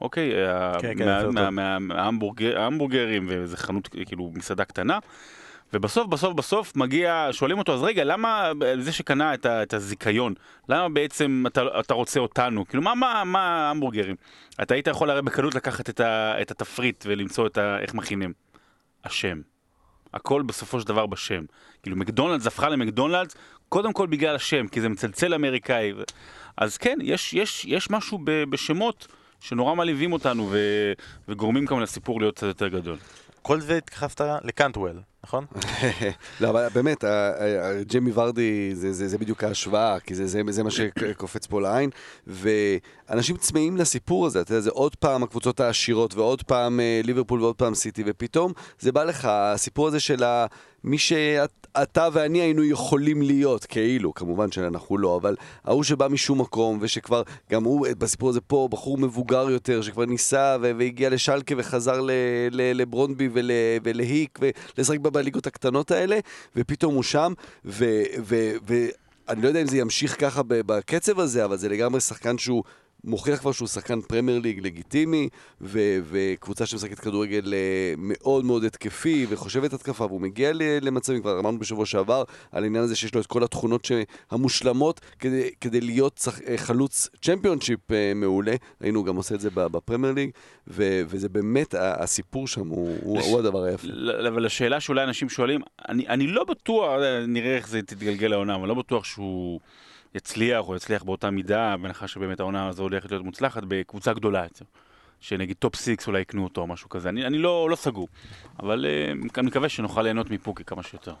אוקיי, אה, כן, כן, מה- סרט מה- טוב. מה- מההמבורגר- ההמבורגרים, וזה חנות, כאילו, מסעדה קטנה. ובסוף, בסוף, בסוף מגיע, שואלים אותו, אז רגע, למה זה שקנה את, ה, את הזיכיון, למה בעצם אתה, אתה רוצה אותנו? כאילו, מה, מה, מה ההמבורגרים? אתה היית יכול הרי בקלות לקחת את, ה, את התפריט ולמצוא את ה, איך מכינים. השם. הכל בסופו של דבר בשם. כאילו, מקדונלדס הפכה למקדונלדס, קודם כל בגלל השם, כי זה מצלצל אמריקאי. אז כן, יש, יש, יש משהו ב, בשמות שנורא מעליבים אותנו ו, וגורמים כמובן לסיפור להיות קצת יותר גדול. כל זה התייחסת לקנטוול, נכון? לא, אבל באמת, ג'יימי ורדי זה, זה, זה בדיוק ההשוואה, כי זה, זה, זה מה שקופץ פה לעין, ואנשים צמאים לסיפור הזה, אתה יודע, זה עוד פעם הקבוצות העשירות, ועוד פעם אה, ליברפול ועוד פעם סיטי, ופתאום זה בא לך, הסיפור הזה של ה... מי שאתה ואני היינו יכולים להיות, כאילו, כמובן שאנחנו לא, אבל ההוא שבא משום מקום, ושכבר, גם הוא, בסיפור הזה פה, בחור מבוגר יותר, שכבר ניסה והגיע לשלקה וחזר לברונבי ול- ולהיק, ולשחק בליגות הקטנות האלה, ופתאום הוא שם, ו... ו- ו- אני לא יודע אם זה ימשיך ככה בקצב הזה, אבל זה לגמרי שחקן שהוא מוכיח כבר שהוא שחקן פרמייר ליג לגיטימי, ו- וקבוצה שמשחקת כדורגל אה, מאוד מאוד התקפי וחושבת התקפה, והוא מגיע למצבים, כבר אמרנו בשבוע שעבר, על העניין הזה שיש לו את כל התכונות המושלמות כדי, כדי להיות שח- אה, חלוץ צ'מפיונשיפ אה, מעולה, ראינו, הוא גם עושה את זה בפרמייר ליג, ו- וזה באמת, הסיפור שם הוא, הוא, הוא הדבר היפה. ל- אבל השאלה שאולי אנשים שואלים, אני, אני לא בטוח, אה, נראה איך זה תתגלגל העונה, אבל לא בטוח שהוא יצליח או יצליח באותה מידה, בהנחה שבאמת העונה הזו הולכת להיות מוצלחת בקבוצה גדולה יותר. שנגיד top six אולי יקנו אותו או משהו כזה. אני, אני לא, לא סגור, אבל אה, אני מקווה שנוכל ליהנות מפוקי כמה שיותר,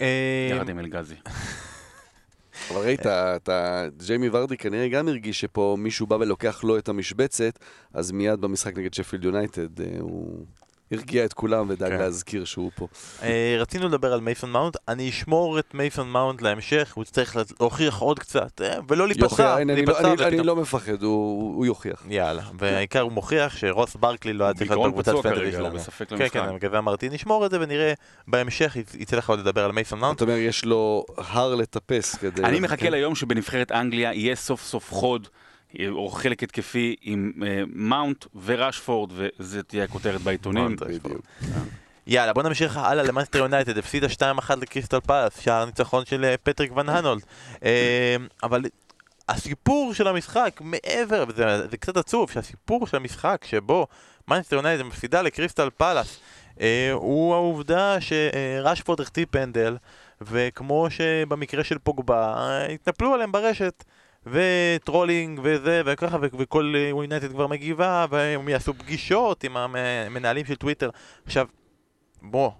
אה, יחד עם אלגזי. אבל ראית, אתה, ג'יימי ורדי כנראה גם הרגיש שפה מישהו בא ולוקח לו את המשבצת, אז מיד במשחק נגד שפילד יונייטד אה, הוא הרגיע את כולם ודאג כן. להזכיר שהוא פה. אה, רצינו לדבר על מייסון מאונט, אני אשמור את מייסון מאונט להמשך, הוא צריך להוכיח עוד קצת, אה, ולא להיפצע, אני, לא, אני, אני לא מפחד, הוא, הוא יוכיח. יאללה, והעיקר הוא מוכיח שרוס ברקלי לא היה צריך להיות בקבוצת שלנו. בספק כן, למשחק. כן, בגלל זה אמרתי, נשמור את זה ונראה בהמשך יצ- יצא לך עוד לדבר על מייסון מאונט. אתה אומר, יש לו הר לטפס כדי... אני מחכה ליום שבנבחרת אנגליה יהיה סוף סוף חוד, או חלק התקפי עם אה, מאונט וראשפורד, וזה תהיה הכותרת בעיתונים. בדיוק. יאללה, בוא נמשיך הלאה למאנסטר יונייטד, הפסידה 2-1 לקריסטל פלאס, שער ניצחון של אה, פטריק ואן אנהולט. אה, אבל הסיפור של המשחק, מעבר, וזה זה קצת עצוב, שהסיפור של המשחק שבו מאנסטר יונייטד מפסידה לקריסטל פלאס, אה, הוא העובדה שרשפורד החטיא פנדל, וכמו שבמקרה של פוגבה, אה, התנפלו עליהם ברשת. ו trolling וזה וככה וכל יונייטד כבר מגיבה והם יעשו פגישות עם המנהלים של טוויטר עכשיו בוא,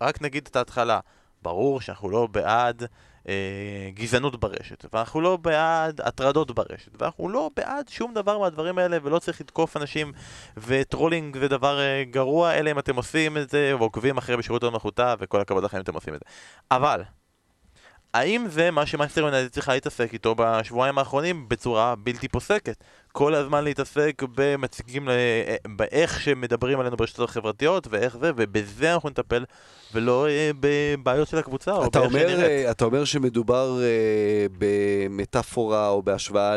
רק נגיד את ההתחלה. ברור שאנחנו לא בעד אה, גזענות ברשת, ואנחנו לא בעד הטרדות ברשת, ואנחנו לא בעד שום דבר מהדברים האלה, ולא צריך לתקוף אנשים, ו trolling זה דבר אה, גרוע, אלא אם אתם עושים את זה, ועוקבים אחרי בשירות הוד מלכותה, וכל הכבוד לכם אם אתם עושים את זה. אבל, האם זה מה שמנצ'סטר יונייטד צריכה להתעסק איתו בשבועיים האחרונים בצורה בלתי פוסקת? כל הזמן להתעסק במציגים, ל- אה, באיך שמדברים עלינו ברשתות החברתיות ואיך זה, ובזה אנחנו נטפל, ולא אה, בבעיות של הקבוצה, או אתה באיך אומר, שנראית. אה, אתה אומר שמדובר אה, במטאפורה או בהשוואה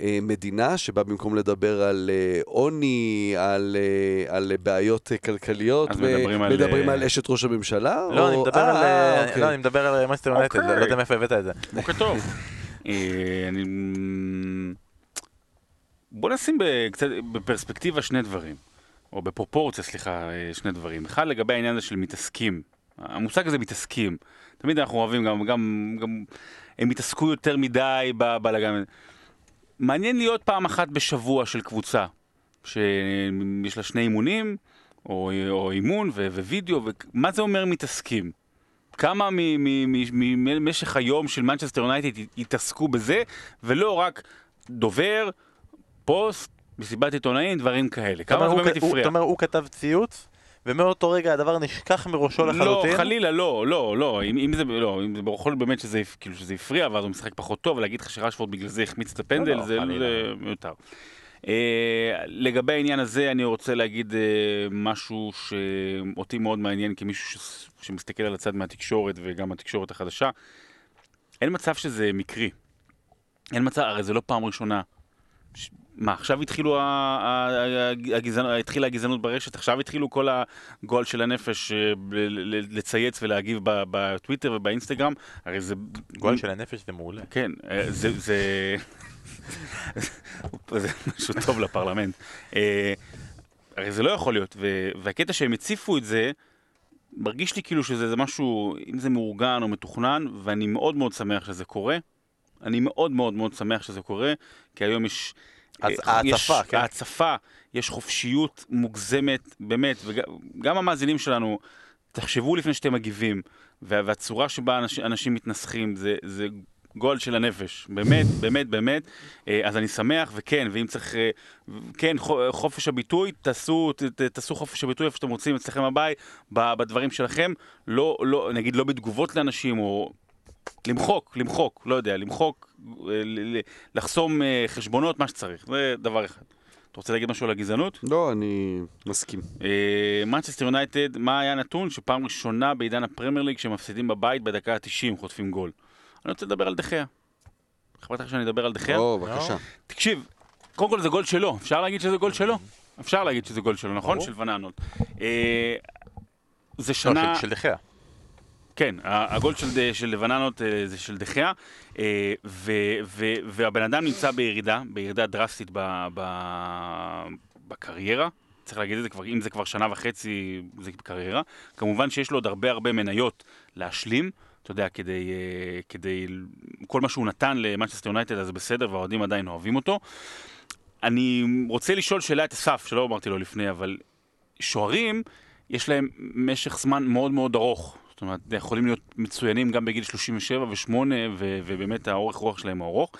למדינה, שבה במקום לדבר על אה, עוני, על, אה, על בעיות אה, כלכליות, אז ו- מדברים על, מדברים אה, על אשת ראש הממשלה? לא, או- אני מדבר על... אה, אה, אוקיי. לא, אני מדבר על מנסטר יונייטד. לא יודע מאיפה הבאת את זה. בוקר טוב. אה, אני... בוא נשים קצת בפרספקטיבה שני דברים, או בפרופורציה, סליחה, שני דברים. אחד לגבי העניין הזה של מתעסקים. המושג הזה מתעסקים. תמיד אנחנו אוהבים גם, גם, גם הם התעסקו יותר מדי בבלאגן. מעניין להיות פעם אחת בשבוע של קבוצה, שיש לה שני אימונים, או, או אימון ו- ווידאו, ומה זה אומר מתעסקים? כמה ממשך היום של מנצ'סטר יונייטד התעסקו בזה, ולא רק דובר, פוסט, מסיבת עיתונאים, דברים כאלה. כמה זה באמת הפריע? אתה אומר, הוא כתב ציוץ, ומאותו רגע הדבר נשכח מראשו לחלוטין. לא, חלילה, לא, לא, לא, אם, אם זה, לא, אם זה יכול באמת שזה, כאילו שזה הפריע, ואז הוא משחק פחות טוב, ולהגיד לך שרשפורד בגלל זה החמיץ את הפנדל, לא, זה, חלילה. זה מיותר. אה, לגבי העניין הזה, אני רוצה להגיד אה, משהו שאותי מאוד מעניין כמישהו ש, שמסתכל על הצד מהתקשורת, וגם התקשורת החדשה. אין מצב שזה מקרי. אין מצב, הרי זה לא פעם ראשונה. ש- מה, עכשיו התחילו הגזענות, התחילה הגזענות ברשת, עכשיו התחילו כל הגועל של הנפש אה, לצייץ ולהגיב בטוויטר ובאינסטגרם, הרי זה... גול של הנפש זה מעולה. כן, אה, זה... זה... זה משהו טוב לפרלמנט. אה, הרי זה לא יכול להיות, והקטע שהם הציפו את זה, מרגיש לי כאילו שזה זה משהו, אם זה מאורגן או מתוכנן, ואני מאוד מאוד שמח שזה קורה. אני מאוד מאוד מאוד שמח שזה קורה, כי היום יש... אז אה, ההצפה, יש, כן. ההצפה, יש חופשיות מוגזמת, באמת, וגם המאזינים שלנו, תחשבו לפני שאתם מגיבים, וה- והצורה שבה אנשים, אנשים מתנסחים, זה, זה גול של הנפש, באמת, באמת, באמת. אה, אז אני שמח, וכן, ואם צריך, אה, כן, חו- חופש הביטוי, תעשו, ת- תעשו חופש הביטוי איפה שאתם רוצים אצלכם בבית, ב- בדברים שלכם, לא, לא, נגיד לא בתגובות לאנשים, או למחוק, למחוק, לא יודע, למחוק, אה, לחסום אה, חשבונות, מה שצריך, זה דבר אחד. אתה רוצה להגיד משהו על הגזענות? לא, אני מסכים. מנצ'סטר יונייטד, מה היה הנתון? שפעם ראשונה בעידן הפרמייר ליג שמפסידים בבית בדקה ה-90 חוטפים גול. אני רוצה לדבר על דחיה. אכפת לך שאני אדבר על דחיה? או, בבקשה. תקשיב, קודם כל זה גול שלו, אפשר להגיד שזה גול שלו? אפשר להגיד שזה גול שלו, נכון? של וננות. אה, זה לא, שנה... של דחיה. כן, הגול של, של לבננות אה, זה של דחיה, אה, ו- ו- והבן אדם נמצא בירידה, בירידה דרסטית ב- ב- בקריירה. צריך להגיד את זה כבר, אם זה כבר שנה וחצי, זה בקריירה. כמובן שיש לו עוד הרבה הרבה מניות להשלים, אתה יודע, כדי, אה, כדי, כל מה שהוא נתן למנצ'סטר יונייטד אז בסדר, והאוהדים עדיין אוהבים אותו. אני רוצה לשאול שאלה את אסף, שלא אמרתי לו לפני, אבל שוערים, יש להם משך זמן מאוד מאוד ארוך. זאת אומרת, יכולים להיות מצוינים גם בגיל 37 ו-8, ו- ובאמת האורך רוח שלהם הוא ארוך.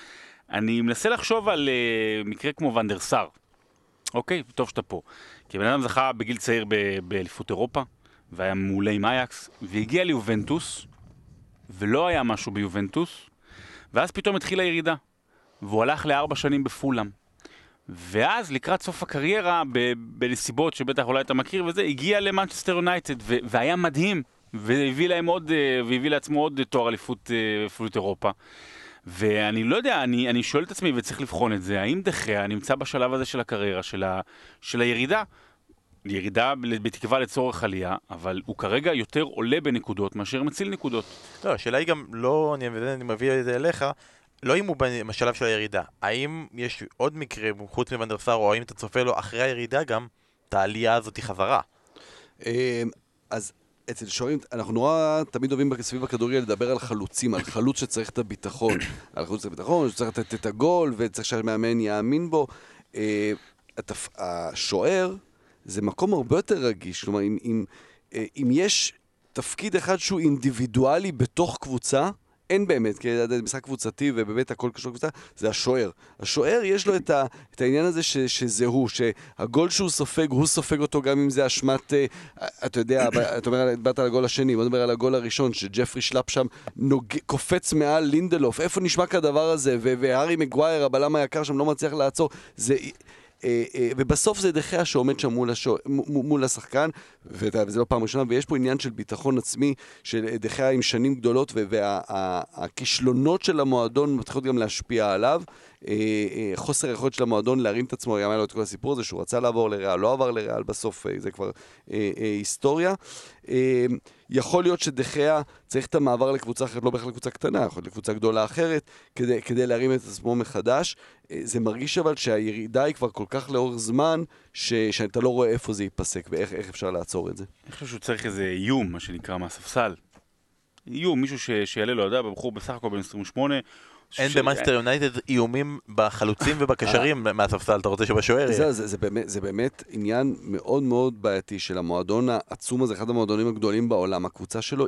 אני מנסה לחשוב על uh, מקרה כמו ונדר סאר. אוקיי, טוב שאתה פה. כי בן אדם זכה בגיל צעיר באליפות אירופה, והיה מעולה עם אייקס, והגיע ליובנטוס, ולא היה משהו ביובנטוס, ואז פתאום התחילה ירידה. והוא הלך לארבע שנים בפולאם. ואז לקראת סוף הקריירה, בנסיבות שבטח אולי אתה מכיר וזה, הגיע למנצ'סטר יונייטד, והיה מדהים, והביא להם עוד, אה, והביא לעצמו עוד תואר אליפות אה, אליפות אירופה. ואני לא יודע, אני, אני שואל את עצמי, וצריך לבחון את זה, האם דחיה נמצא בשלב הזה של הקריירה, של, ה, של הירידה? ירידה בתקווה לצורך עלייה, אבל הוא כרגע יותר עולה בנקודות מאשר מציל נקודות. לא, השאלה היא גם לא, אני, אני מביא את זה אליך, לא אם הוא בשלב של הירידה. האם יש עוד מקרה, חוץ מוונדרסאר, או האם אתה צופה לו אחרי הירידה גם, את העלייה הזאת חזרה? אמ, אז אצל שוערים, אנחנו נורא תמיד אוהבים סביב הכדורגל לדבר על חלוצים, על חלוץ שצריך את הביטחון. על חלוץ את הביטחון, שצריך לתת את הגול, וצריך שהמאמן יאמין בו. אה. השוער זה מקום הרבה יותר רגיש. כלומר, אם, אם, אה, אם יש תפקיד אחד שהוא אינדיבידואלי בתוך קבוצה, אין באמת, כי זה משחק קבוצתי ובאמת הכל קשור לקבוצה, זה השוער. השוער יש לו את, ה, את העניין הזה ש, שזה הוא, שהגול שהוא סופג, הוא סופג אותו גם אם זה אשמת, אה, אתה יודע, אתה אומר, דיברת על הגול השני, בוא נדבר על הגול הראשון, שג'פרי שלאפ שם נוג, קופץ מעל לינדלוף, איפה נשמע כדבר הזה? והארי מגווייר, הבלם היקר שם, לא מצליח לעצור. זה... אה, אה, ובסוף זה דחיה שעומד שם מול, השו, מול השחקן, וזה לא פעם ראשונה, ויש פה עניין של ביטחון עצמי, של דחיה עם שנים גדולות, והכישלונות של המועדון מתחילות גם להשפיע עליו. אה, חוסר היכולת של המועדון להרים את עצמו, גם היה לו את כל הסיפור הזה שהוא רצה לעבור לריאל, לא עבר לריאל, בסוף זה כבר היסטוריה. יכול להיות שדחיה צריך את המעבר לקבוצה אחרת, לא בהכרח לקבוצה קטנה, יכול להיות לקבוצה גדולה אחרת, כדי, כדי להרים את עצמו מחדש. אה, זה מרגיש אבל שהירידה היא כבר כל כך לאורך זמן, ש, שאתה לא רואה איפה זה ייפסק ואיך אפשר לעצור את זה. אני חושב שהוא צריך איזה איום, מה שנקרא, מהספסל. איום, מישהו ש, שיעלה לו, יודע, בחור בסך הכל בן 28. אין במאסטר יונייטד איומים בחלוצים ובקשרים מהספסל, אתה רוצה שבשוער יהיה? זה, זה, באמת, עניין מאוד מאוד בעייתי של המועדון העצום הזה, אחד המועדונים הגדולים בעולם. הקבוצה שלו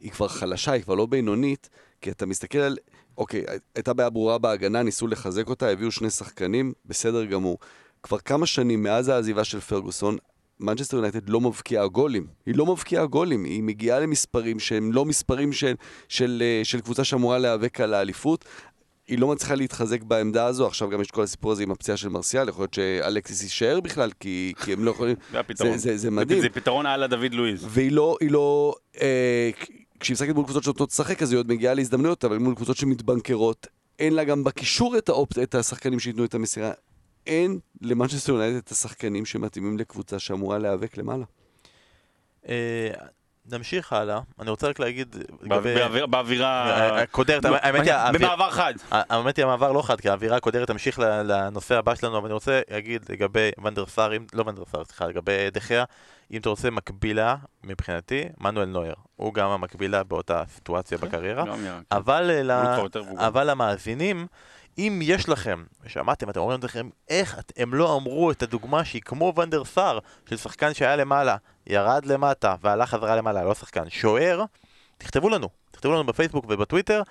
היא כבר חלשה, היא כבר לא בינונית, כי אתה מסתכל על... אוקיי, הייתה בעיה ברורה בהגנה, ניסו לחזק אותה, הביאו שני שחקנים, בסדר גמור. כבר כמה שנים מאז העזיבה של פרגוסון, מנצ'סטר יונייטד לא מבקיעה גולים. היא לא מבקיעה גולים, היא מגיעה למספרים שהם לא מספרים של, של, אה, של קבוצה שאמורה להיאבק על האליפות. היא לא מצליחה להתחזק בעמדה הזו, עכשיו גם יש כל הסיפור הזה עם הפציעה של מרסיאל, יכול להיות שאלקסיס יישאר בכלל, כי, כי הם לא יכולים... זה הפתרון. זה, זה, זה מדהים. זה פתרון על הדוד לואיז. והיא לא, היא לא... אה, כשהיא משחקת מול קבוצות שנותנות לשחק, אז היא עוד מגיעה להזדמנויות, אבל מול קבוצות שמתבנקרות, אין לה גם בקישור את, האופ... את השחקנים שייתנו את המסירה. אין למנצ'סטר יונייטד את השחקנים שמתאימים לקבוצה שאמורה להיאבק למעלה. נמשיך הלאה, אני רוצה רק להגיד... באווירה... הקודרת, אה, האמת היא... במעבר חד. האמת היא המעבר לא חד, כי האווירה הקודרת תמשיך לנושא הבא שלנו, אבל אני רוצה להגיד לגבי ונדר סאר, לא ונדר סאר, סליחה, לגבי דחיה, אם אתה רוצה מקבילה, מבחינתי, מנואל נויר. הוא גם המקבילה באותה סיטואציה כן, בקריירה. אבל למאזינים... אם יש לכם, ושמעתם, אתם אומרים לכם, איך הם לא אמרו את הדוגמה שהיא כמו ונדר סאר, של שחקן שהיה למעלה, ירד למטה והלך חזרה למעלה, לא שחקן, שוער, תכתבו לנו, תכתבו לנו בפייסבוק ובטוויטר.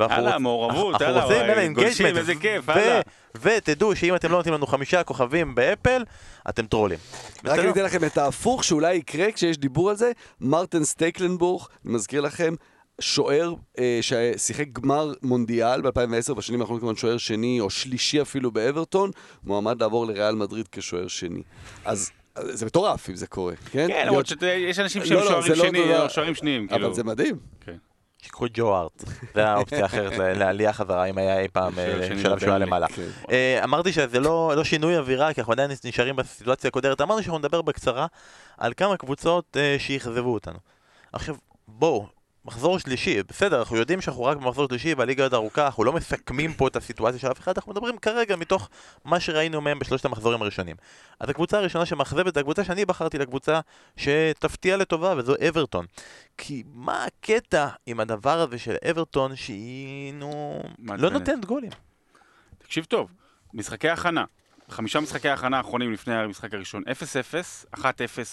יאללה, מעורבות, יאללה, גולשים, איזה כיף, יאללה. ותדעו שאם אתם לא נותנים לנו חמישה כוכבים באפל, אתם טרולים. רק אני אתן לכם את ההפוך שאולי יקרה כשיש דיבור על זה, מרטן סטייקלנבורג, אני מזכיר לכם, שוער אה, ששיחק גמר מונדיאל ב-2010, בשנים האחרונות כמובן שוער שני או שלישי אפילו באברטון, מועמד לעבור לריאל מדריד כשוער שני. אז זה מטורף אם זה קורה, כן? כן, למרות שיש אנשים שהם לא, לא, שוערים לא שני, או שוערים שניים, כאילו. אבל זה מדהים. כן. שיקחו את ג'ו ארט, זה האופציה האחרת לעלייה חזרה, אם היה אי פעם אה, שלב שהוא היה למעלה. כן. אה, אמרתי שזה לא שינוי אווירה, כי אנחנו עדיין נשארים בסיטואציה הקודרת, אמרתי שאנחנו נדבר בקצרה על כמה קבוצות אה, שאכזבו אותנו. עכשיו, בואו, מחזור שלישי, בסדר, אנחנו יודעים שאנחנו רק במחזור שלישי והליגה עוד ארוכה, אנחנו לא מסכמים פה את הסיטואציה של אף אחד, אנחנו מדברים כרגע מתוך מה שראינו מהם בשלושת המחזורים הראשונים. אז הקבוצה הראשונה שמאכזבת זה הקבוצה שאני בחרתי לקבוצה שתפתיע לטובה, וזו אברטון. כי מה הקטע עם הדבר הזה של אברטון שהיא, נו, לא נותנת גולים? תקשיב טוב, משחקי הכנה. חמישה משחקי הכנה האחרונים לפני המשחק הראשון 0-0, 1-0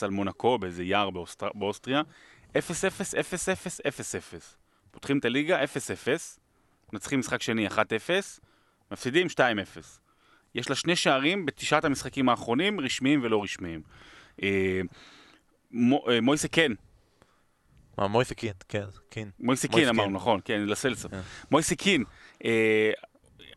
על מונקו באיזה יער באוסטריה, 0-0, 0-0, 0-0. פותחים את הליגה, 0-0, מנצחים משחק שני 1-0, מפסידים 2-0. יש לה שני שערים בתשעת המשחקים האחרונים, רשמיים ולא רשמיים. אה, אה, מויסה כן. מה, מויסה כן, כן, כן. מויסה כן אמרנו, נכון, כן, לסלסה. כן. מויסה כן.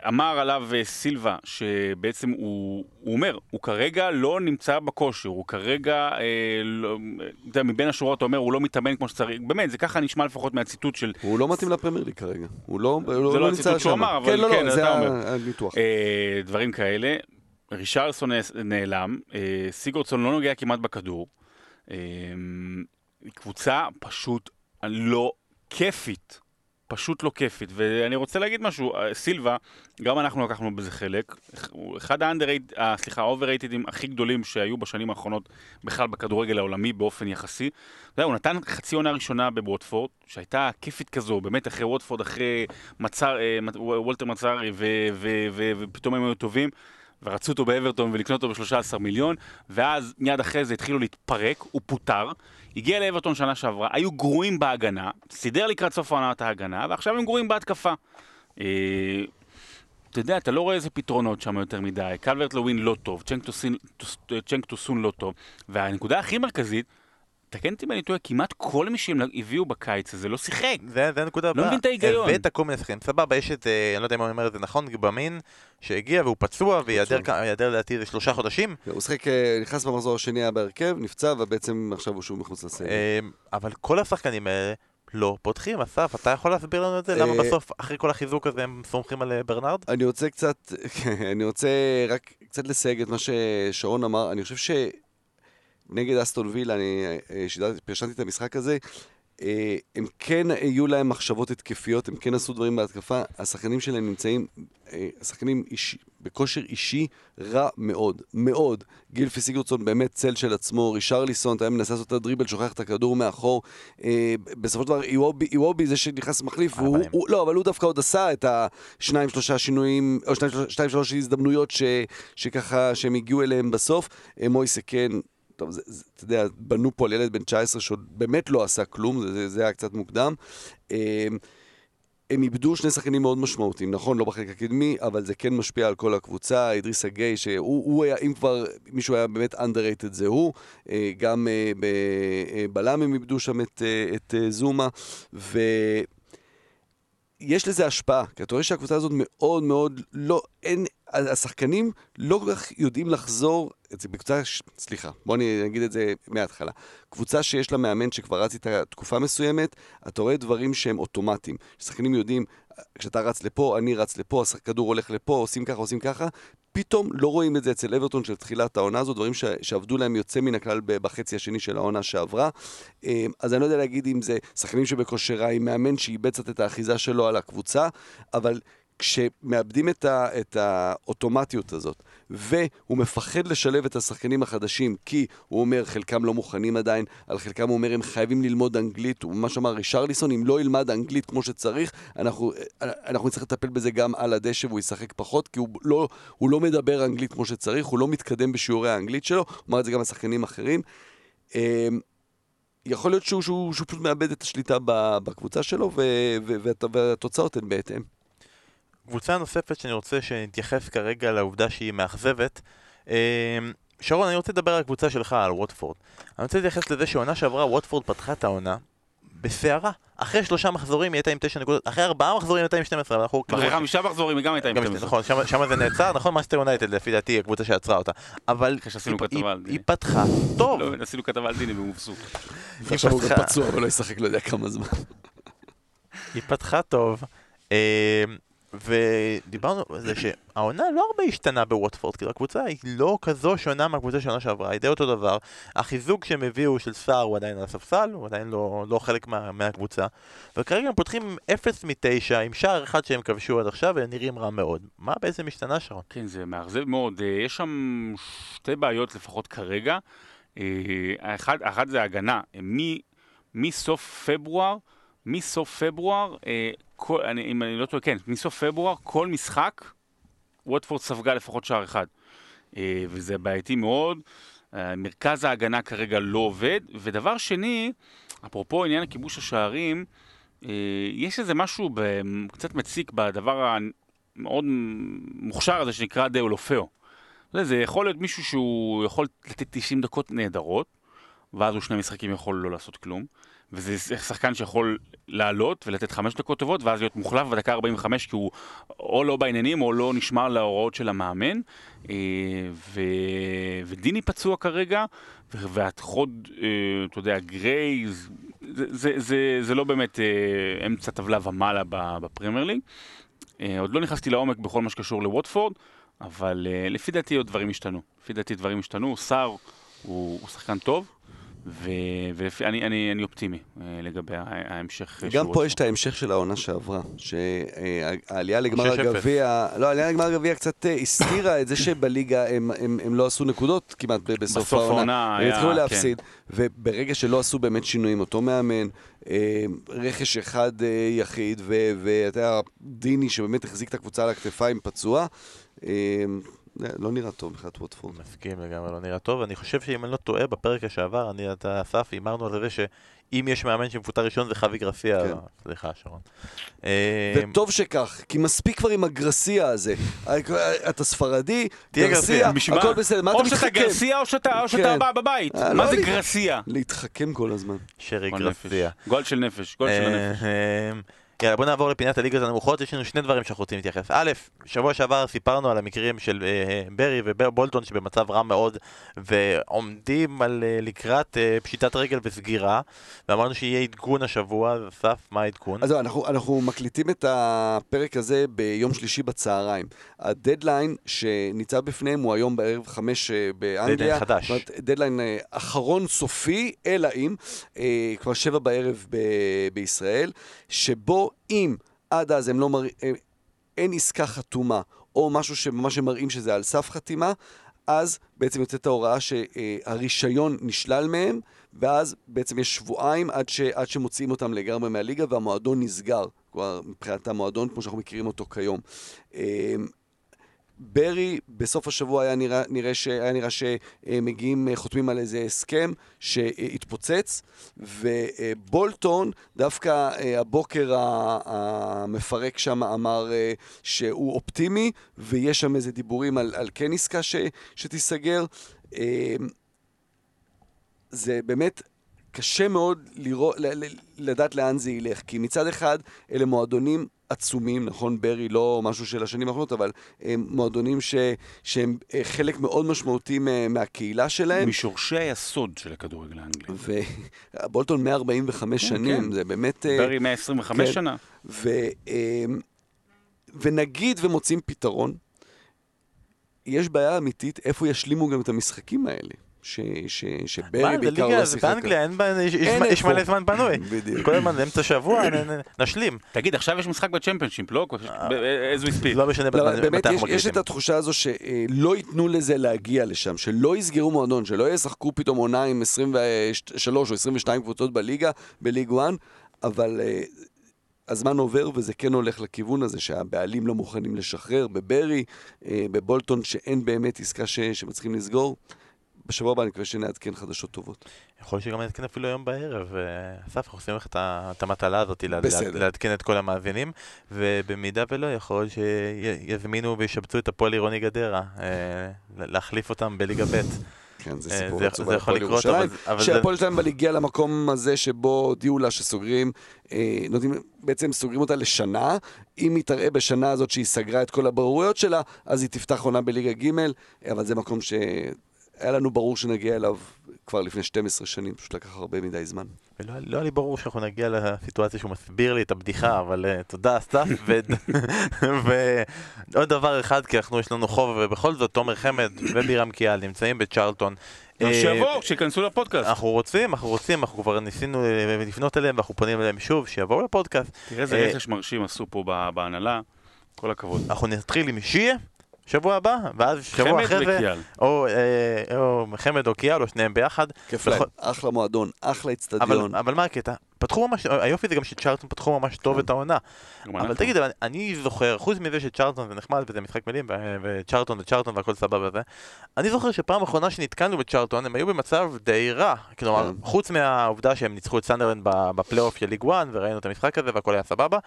אמר עליו אה, סילבה שבעצם הוא, הוא אומר, הוא כרגע לא נמצא בכושר, הוא כרגע, אה, לא, אתה יודע, מבין השורות אתה אומר, הוא לא מתאמן כמו שצריך, באמת, זה ככה נשמע לפחות מהציטוט של... הוא לא מתאים לפרמייר לי כרגע, הוא לא, הוא לא, זה לא הציטוט שהוא אמר, אבל כן, לא, לא, כן, זה הניתוח. אה, דברים כאלה. רישרסון נעלם, אה, סיגורדסון לא נוגע כמעט בכדור. אה, קבוצה פשוט לא כיפית. פשוט לא כיפית. ואני רוצה להגיד משהו, אה, סילבה, גם אנחנו לקחנו בזה חלק, הוא אחד ה underrate, אה, סליחה, ה overrated ים הכי גדולים שהיו בשנים האחרונות בכלל בכדורגל העולמי באופן יחסי. אתה הוא נתן חצי עונה ראשונה בווטפורד, שהייתה כיפית כזו, באמת אחרי ווטפורד, אחרי מצר, אה, וולטר מצארי, ופתאום הם היו טובים. ורצו אותו באברטון ולקנות אותו ב-13 מיליון, ואז מיד אחרי זה התחילו להתפרק, הוא פוטר, הגיע לאברטון שנה שעברה, היו גרועים בהגנה, סידר לקראת סוף העונה את ההגנה, ועכשיו הם גרועים בהתקפה. אה, אתה יודע, אתה לא רואה איזה פתרונות שם יותר מדי, קלברט לווין לא טוב, צ'נק טוסון לא טוב, והנקודה הכי מרכזית, תקן אותי אם אני טועה, כמעט כל מי שהם הביאו בקיץ הזה לא שיחק. זה, זה הנקודה לא הבאה. מבין את ההיגיון. הבאת כל מיני שחקנים, סבבה, יש את, אה, אני לא יודע אם אני אומר את זה נכון, גבמין, שהגיע והוא פצוע, וייעדר לדעתי איזה שלושה חודשים, הוא שחק, אה, נכנס במחזור השני, היה בהרכב, נפצע, ובעצם עכשיו הוא שוב מחוץ לסגל. אה, אבל כל השחקנים האלה לא פותחים, אסף, אתה יכול להסביר לנו את זה? למה אה, בסוף, אחרי כל החיזוק הזה, הם סומכים על ברנרד? אני רוצה קצת, אני רוצה רק קצת לסייג את מה ששרון אמר. אני חושב שנגד אסטון וילה, אני אה, פרשנתי את המשחק הזה, אה, הם כן היו להם מחשבות התקפיות, הם כן עשו דברים בהתקפה, השחקנים שלהם נמצאים, אה, השחקנים איש, בכושר אישי רע מאוד, מאוד. גילפי סיגרצון באמת צל של עצמו, רישרליסון, אתה מנסה לעשות את הדריבל, שוכח את הכדור מאחור. בסופו של דבר, איוובי, איוובי זה שנכנס מחליף, הוא. הוא, לא, אבל הוא דווקא עוד עשה את השניים, שלושה שינויים, או שניים, שלושה- הזדמנויות ש, שככה, שהם הגיעו אליהם בסוף. מויסה כן, טוב, זה, זה, אתה יודע, בנו פה על ילד בן 19 שעוד באמת לא עשה כלום, זה, זה, זה היה קצת מוקדם. אה, הם איבדו שני שחקנים מאוד משמעותיים, נכון, לא בחלק הקדמי, אבל זה כן משפיע על כל הקבוצה. אידריס אגיי, שהוא הוא היה, אם כבר מישהו היה באמת underrated זה הוא. אה, גם אה, בבלם הם איבדו שם את, אה, את אה, זומה, ויש לזה השפעה, כי אתה רואה שהקבוצה הזאת מאוד מאוד לא, אין, השחקנים לא כל כך יודעים לחזור, זה בקבוצה, סליחה, בוא אני אגיד את זה מההתחלה. קבוצה שיש לה מאמן שכבר רץ איתה תקופה מסוימת, אתה רואה דברים שהם אוטומטיים. שחקנים יודעים, כשאתה רץ לפה, אני רץ לפה, הכדור הולך לפה, עושים ככה, עושים ככה. פתאום לא רואים את זה אצל אברטון של תחילת העונה הזו, דברים ש- שעבדו להם יוצא מן הכלל בחצי השני של העונה שעברה. אה, אז אני לא יודע להגיד אם זה שחקנים שבכושר רע, עם מאמן שאיבד קצת את האחיזה שלו על הקבוצה, אבל כשמאבדים את, ה, את האוטומטיות הזאת, והוא מפחד לשלב את השחקנים החדשים, כי הוא אומר, חלקם לא מוכנים עדיין, על חלקם הוא אומר, הם חייבים ללמוד אנגלית, הוא ממש אמר, רישרליסון, אם לא ילמד אנגלית כמו שצריך, אנחנו, אנחנו נצטרך לטפל בזה גם על הדשא והוא ישחק פחות, כי הוא לא, הוא לא מדבר אנגלית כמו שצריך, הוא לא מתקדם בשיעורי האנגלית שלו, הוא אמר את זה גם על שחקנים אחרים. אמ, יכול להיות שהוא, שהוא, שהוא פשוט מאבד את השליטה בקבוצה שלו, ו, ו, והת- והתוצאות הן בהתאם. קבוצה נוספת שאני רוצה שנתייחס כרגע לעובדה שהיא מאכזבת. אה, שרון, אני רוצה לדבר על הקבוצה שלך, על ווטפורד. אני רוצה להתייחס לזה שעונה שעברה ווטפורד פתחה את העונה בסערה. אחרי שלושה מחזורים היא הייתה עם תשע נקודות, אחרי ארבעה מחזורים היא הייתה עם 12, אבל אנחנו... אחרי חמישה מחזורים היא גם הייתה עם גם 12. נכון, שם- זה נעצר, נכון? מנצ'סטר יונייטד לפי דעתי הקבוצה שעצרה אותה. אבל היא- פתחה טוב. לא, עשינו כתבה על דיני והם הובסו. ועכשיו הוא גם פצוע ולא ישחק לא יודע כמה זמן. היא פתחה טוב, אה, ודיברנו על זה שהעונה לא הרבה השתנה בווטפורד, כאילו הקבוצה היא לא כזו שונה מהקבוצה העונה שעברה, היא די אותו דבר. החיזוק שהם הביאו של סער הוא עדיין על הספסל, הוא עדיין לא, לא חלק מה, מהקבוצה, וכרגע הם פותחים עם 0 מ-9, עם שער אחד שהם כבשו עד עכשיו, והם נראים רע מאוד. מה בעצם השתנה שרון? כן, זה מאכזב מאוד. אה, יש שם שתי בעיות לפחות כרגע. אה, האחד, האחד זה הגנה. מ- מסוף פברואר, מסוף פברואר, אה, כל, אני, אם אני לא טועה, כן, מסוף פברואר, כל משחק, ווטפורד ספגה לפחות שער אחד. אה, וזה בעייתי מאוד. אה, מרכז ההגנה כרגע לא עובד. ודבר שני, אפרופו עניין כיבוש השערים, אה, יש איזה משהו ב- קצת מציק בדבר המאוד מוכשר הזה שנקרא דאולופאו. יודע, זה יכול להיות מישהו שהוא יכול לתת 90 דקות נהדרות, ואז הוא שני משחקים יכול לא לעשות כלום. וזה שחקן שיכול לעלות ולתת חמש דקות טובות, ואז להיות מוחלף בדקה 45 כי הוא או לא בעניינים או לא נשמר להוראות של המאמן. אה, ו... ודיני פצוע כרגע, והחוד, אה, אתה יודע, גריי, זה, זה, זה, זה לא באמת אה, אמצע טבלה ומעלה בפרמייר ליג. עוד לא נכנסתי לעומק בכל מה שקשור לווטפורד, אבל לפי דעתי עוד דברים השתנו. לפי דעתי דברים השתנו, סער הוא, הוא שחקן טוב, ואני אני, אני אופטימי אה, לגבי ההמשך של גם פה. יש את ההמשך של העונה שעברה, שהעלייה לגמר 6-0. הגביע, לא, העלייה לגמר הגביע קצת אה, הסתירה את זה שבליגה הם- הם הם לא עשו נקודות כמעט בסוף בסוף העונה. הם התחילו כן. להפסיד, וברגע שלא עשו באמת שינויים, אותו מאמן, אה, רכש אחד אה, יחיד, ואתה יודע, דיני שבאמת החזיק את הקבוצה על הכתפיים פצוע, אה, לא נראה טוב מבחינת ווטפורד. מסכים לגמרי, לא נראה טוב. אני חושב שאם אני לא טועה, בפרק שעבר, אני, אתה, אסף, הימרנו על זה שאם יש מאמן שמפוטר ראשון זה חווי גרסיה. כן. סליחה, שרון. אה, וטוב שכך, כי מספיק כבר עם הגרסיה הזה. אתה ספרדי, תהיה גרסיה? הכל בסדר, מה אתה או שאתה מתחכם? גרסיה או שאתה או שאתה כן. בא בבית. אה, מה לא זה לי- גרסיה? להתחכם כל הזמן. שרי. גרסיה. גול של נפש, גול של הנפש. יאללה, בוא נעבור לפינת הליגות הנמוכות, יש לנו שני דברים שאנחנו רוצים להתייחס. א', שבוע שעבר סיפרנו על המקרים של אה, ברי ובולטון שבמצב רע מאוד ועומדים על אה, לקראת אה, פשיטת רגל וסגירה ואמרנו שיהיה עדכון השבוע, אסף, מה העדכון? אז זהו, אנחנו, אנחנו מקליטים את הפרק הזה ביום שלישי בצהריים. הדדליין שניצב בפניהם הוא היום בערב חמש אה, באנגליה. דדליין חדש. זאת אומרת, דדליין אה, אחרון סופי, אלא אם, אה, כבר שבע בערב ב- בישראל, שבו אם עד אז הם לא מראים, אין עסקה חתומה, או משהו שממש הם מראים שזה על סף חתימה, אז בעצם יוצאת ההוראה שהרישיון נשלל מהם, ואז בעצם יש שבועיים עד, ש, עד שמוציאים אותם לגמרי מהליגה והמועדון נסגר, כלומר מבחינת המועדון כמו שאנחנו מכירים אותו כיום. ברי בסוף השבוע היה נראה, נראה, ש, היה נראה שמגיעים, חותמים על איזה הסכם שהתפוצץ, ובולטון דווקא אה, הבוקר המפרק שם אמר אה, שהוא אופטימי, ויש שם איזה דיבורים על, על כן עסקה ש, שתיסגר. אה, זה באמת קשה מאוד לראות, לדעת לאן זה ילך, כי מצד אחד אלה מועדונים עצומים, נכון, ברי לא משהו של השנים האחרונות, אבל הם מועדונים ש, שהם אה, חלק מאוד משמעותי מה- מהקהילה שלהם. משורשי היסוד של הכדורגל האנגלי. ובולטון 145 כן, שנים, כן. זה באמת... אה, ברי 125 כן. שנה. ו, אה, ונגיד ומוצאים פתרון, יש בעיה אמיתית איפה ישלימו גם את המשחקים האלה. ש, ש, שברי בעיקר לא זה שיחק. באנגליה, אין בעיה, יש-. מלא זמן פנוי. בדיוק. כל הזמן, אמצע שבוע, נשלים. תגיד, עכשיו יש משחק בצ'מפיונשיפ, לא? as we speak. לא משנה לא, מתי באמת, אנחנו יש, יש מקליטים. את התחושה הזו שלא ייתנו לזה להגיע לשם, שלא יסגרו מועדון, שלא ישחקו פתאום עונה עם 23 או 22 קבוצות בליגה, בליג 1, אבל אה, הזמן עובר וזה כן הולך לכיוון הזה שהבעלים לא מוכנים לשחרר, בברי, אה, בבולטון, שאין באמת עסקה שמצליחים לסגור. בשבוע הבא אני מקווה שנעדכן חדשות טובות. יכול להיות שגם נעדכן אפילו היום בערב. אה, אסף, אנחנו עושים לך את המטלה הזאת. לעדכן את כל המאזינים, ובמידה ולא, יכול להיות שיזמינו וישבצו את הפועל עירוני גדרה, אה, להחליף אותם בליגה ב'. כן, זה אה, סיפור עצוב על הפועל ירושלים. שהפועל ירושלים אבל הגיע למקום הזה שבו הודיעו לה שסוגרים, נותנים, בעצם סוגרים אותה לשנה. אם היא תראה בשנה הזאת שהיא סגרה את כל הבוררויות שלה, אז היא תפתח עונה בליגה ג', אבל זה מקום שהיה לנו ברור שנגיע אליו כבר לפני 12 שנים, פשוט לקח הרבה מדי זמן. ולא לא היה לי ברור שאנחנו נגיע לסיטואציה שהוא מסביר לי את הבדיחה, אבל uh, תודה אסף. ו- ועוד דבר אחד, כי אנחנו יש לנו חוב, ובכל זאת, תומר חמד ובירם קיאל נמצאים בצ'רלטון. אה, שיבואו, שייכנסו לפודקאסט. אנחנו רוצים, אנחנו רוצים, אנחנו כבר ניסינו אה, לפנות אליהם ואנחנו פונים אליהם שוב, שיבואו לפודקאסט. תראה איזה רכש מרשים עשו פה ב- בהנהלה. כל הכבוד. אנחנו נתחיל עם שיה, שבוע הבא, ואז שבוע אחרי זה. או, אה, או חמד או קיאל, או שניהם ביחד. כיף להם, בכל- אחלה מועדון, אחלה אבל, אצטדיון. אבל מה הקטע? פתחו ממש, היופי זה גם שצ'ארלטון פתחו ממש טוב את העונה. אבל אנחנו. תגיד, אבל אני זוכר, חוץ מזה שצ'ארלטון זה נחמד וזה משחק מילים, וצ'ארלטון וצ'ארלטון והכל סבבה וזה, אני זוכר שפעם אחרונה שנתקלנו בצ'ארלטון הם היו במצב די רע. כלומר, כן. חוץ מהעובדה שהם ניצחו את סנדרלנד ב- בפלייאוף של ליג 1 וראינו את המשחק הזה והכל היה סבבה,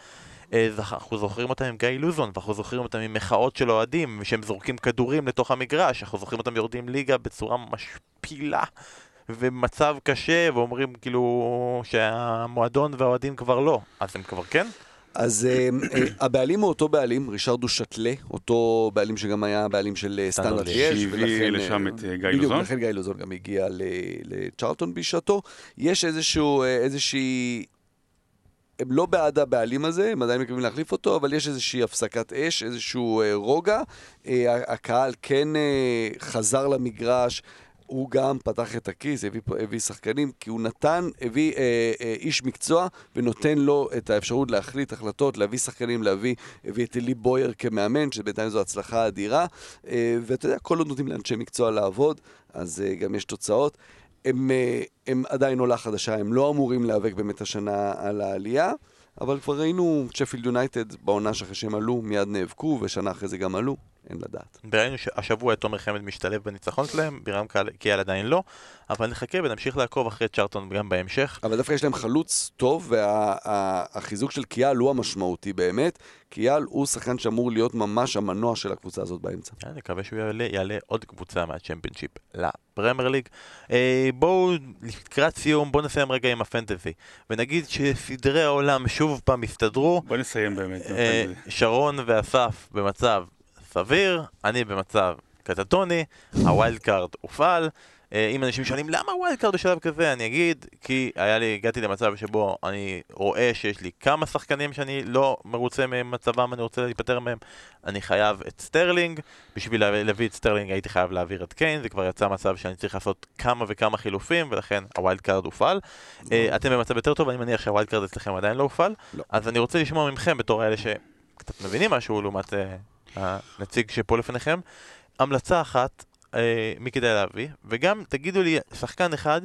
אנחנו זוכרים אותם עם גיא לוזון, ואנחנו זוכרים אותם עם מחאות של אוהדים, שהם זורקים כדורים לתוך המגרש, אנחנו זוכרים אותם יורדים ליגה בצורה משפילה. ומצב קשה, ואומרים כאילו שהמועדון והאוהדים כבר לא, אז הם כבר כן? אז אה, אה, הבעלים הוא אותו בעלים, רישרדו שטלה, אותו בעלים שגם היה הבעלים של אה, סטנדרט. ליאז', שהביא ולכן, לשם אה, את, אה, גיא בדיוק, לוזון. לכן גיא לוזון גם הגיע ל- לצ'רלטון בשעתו. יש איזשהו, אה, איזושהי... הם לא בעד הבעלים הזה, הם עדיין מקווים להחליף אותו, אבל יש איזושהי הפסקת אש, איזשהו אה, רוגע. אה, הקהל כן אה, חזר למגרש. הוא גם פתח את הכיס, הביא, הביא שחקנים, כי הוא נתן, הביא אה, אה, איש מקצוע ונותן לו את האפשרות להחליט החלטות, להביא שחקנים, להביא, הביא את אלי בויר כמאמן, שבינתיים זו הצלחה אדירה. אה, ואתה יודע, כל עוד נותנים לאנשי מקצוע לעבוד, אז אה, גם יש תוצאות. הם, אה, הם עדיין עולה חדשה, הם לא אמורים להיאבק באמת השנה על העלייה, אבל כבר ראינו שפילד יונייטד בעונה שאחרי שהם עלו, מיד נאבקו, ושנה אחרי זה גם עלו. אין לדעת. וראינו שהשבוע את תומר חמד משתלב בניצחון שלהם, בירם קהל- קיאל עדיין לא, אבל נחכה ונמשיך לעקוב אחרי צ'ארטון גם בהמשך. אבל דווקא יש להם חלוץ טוב, והחיזוק של קיאל הוא המשמעותי באמת. קיאל הוא שחקן שאמור להיות ממש המנוע של הקבוצה הזאת באמצע. אני מקווה שהוא יעלה, יעלה עוד קבוצה מהצ'מפיונשיפ לפרמייר ליג. אה, בואו, לקראת סיום, בואו נסיים רגע עם הפנטזי. ונגיד שסדרי העולם שוב פעם הסתדרו. בוא נסיים באמת. אה, שרון ואסף במצב סביר, אני במצב קטטוני, ה wild card הופעל. אה, אם אנשים שואלים למה wild card בשלב כזה, אני אגיד, כי היה לי, הגעתי למצב שבו אני רואה שיש לי כמה שחקנים שאני לא מרוצה ממצבם, אני רוצה להיפטר מהם. אני חייב את סטרלינג, בשביל לה- להביא את סטרלינג הייתי חייב להעביר את קיין, זה כבר יצא מצב שאני צריך לעשות כמה וכמה חילופים, ולכן ה wild card הופעל. אה, אתם במצב יותר טוב, אני מניח שה wild card אצלכם עדיין לא הופעל. לא. אז אני רוצה לשמוע מכם בתור אלה שקצת מבינים משהו לעומת אה, הנציג שפה לפניכם. המלצה אחת, אה, מי כדאי להביא, וגם תגידו לי שחקן אחד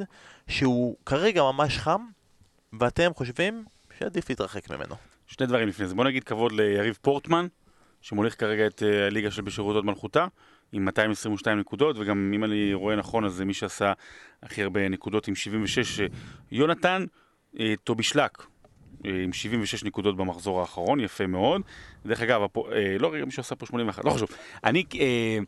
שהוא כרגע ממש חם, ואתם חושבים שעדיף להתרחק ממנו. שני דברים לפני זה. בוא נגיד כבוד ליריב פורטמן, שמוליך כרגע את אה, הליגה של בשירות הוד מלכותה, עם 222 נקודות, וגם אם אני רואה נכון, אז זה מי שעשה הכי הרבה נקודות עם 76. אה, יונתן אה, טובישלק. עם 76 נקודות במחזור האחרון, יפה מאוד. דרך אגב, הפו, אה, לא רגע, מישהו עשה פה 81, לא חשוב. אני, אה,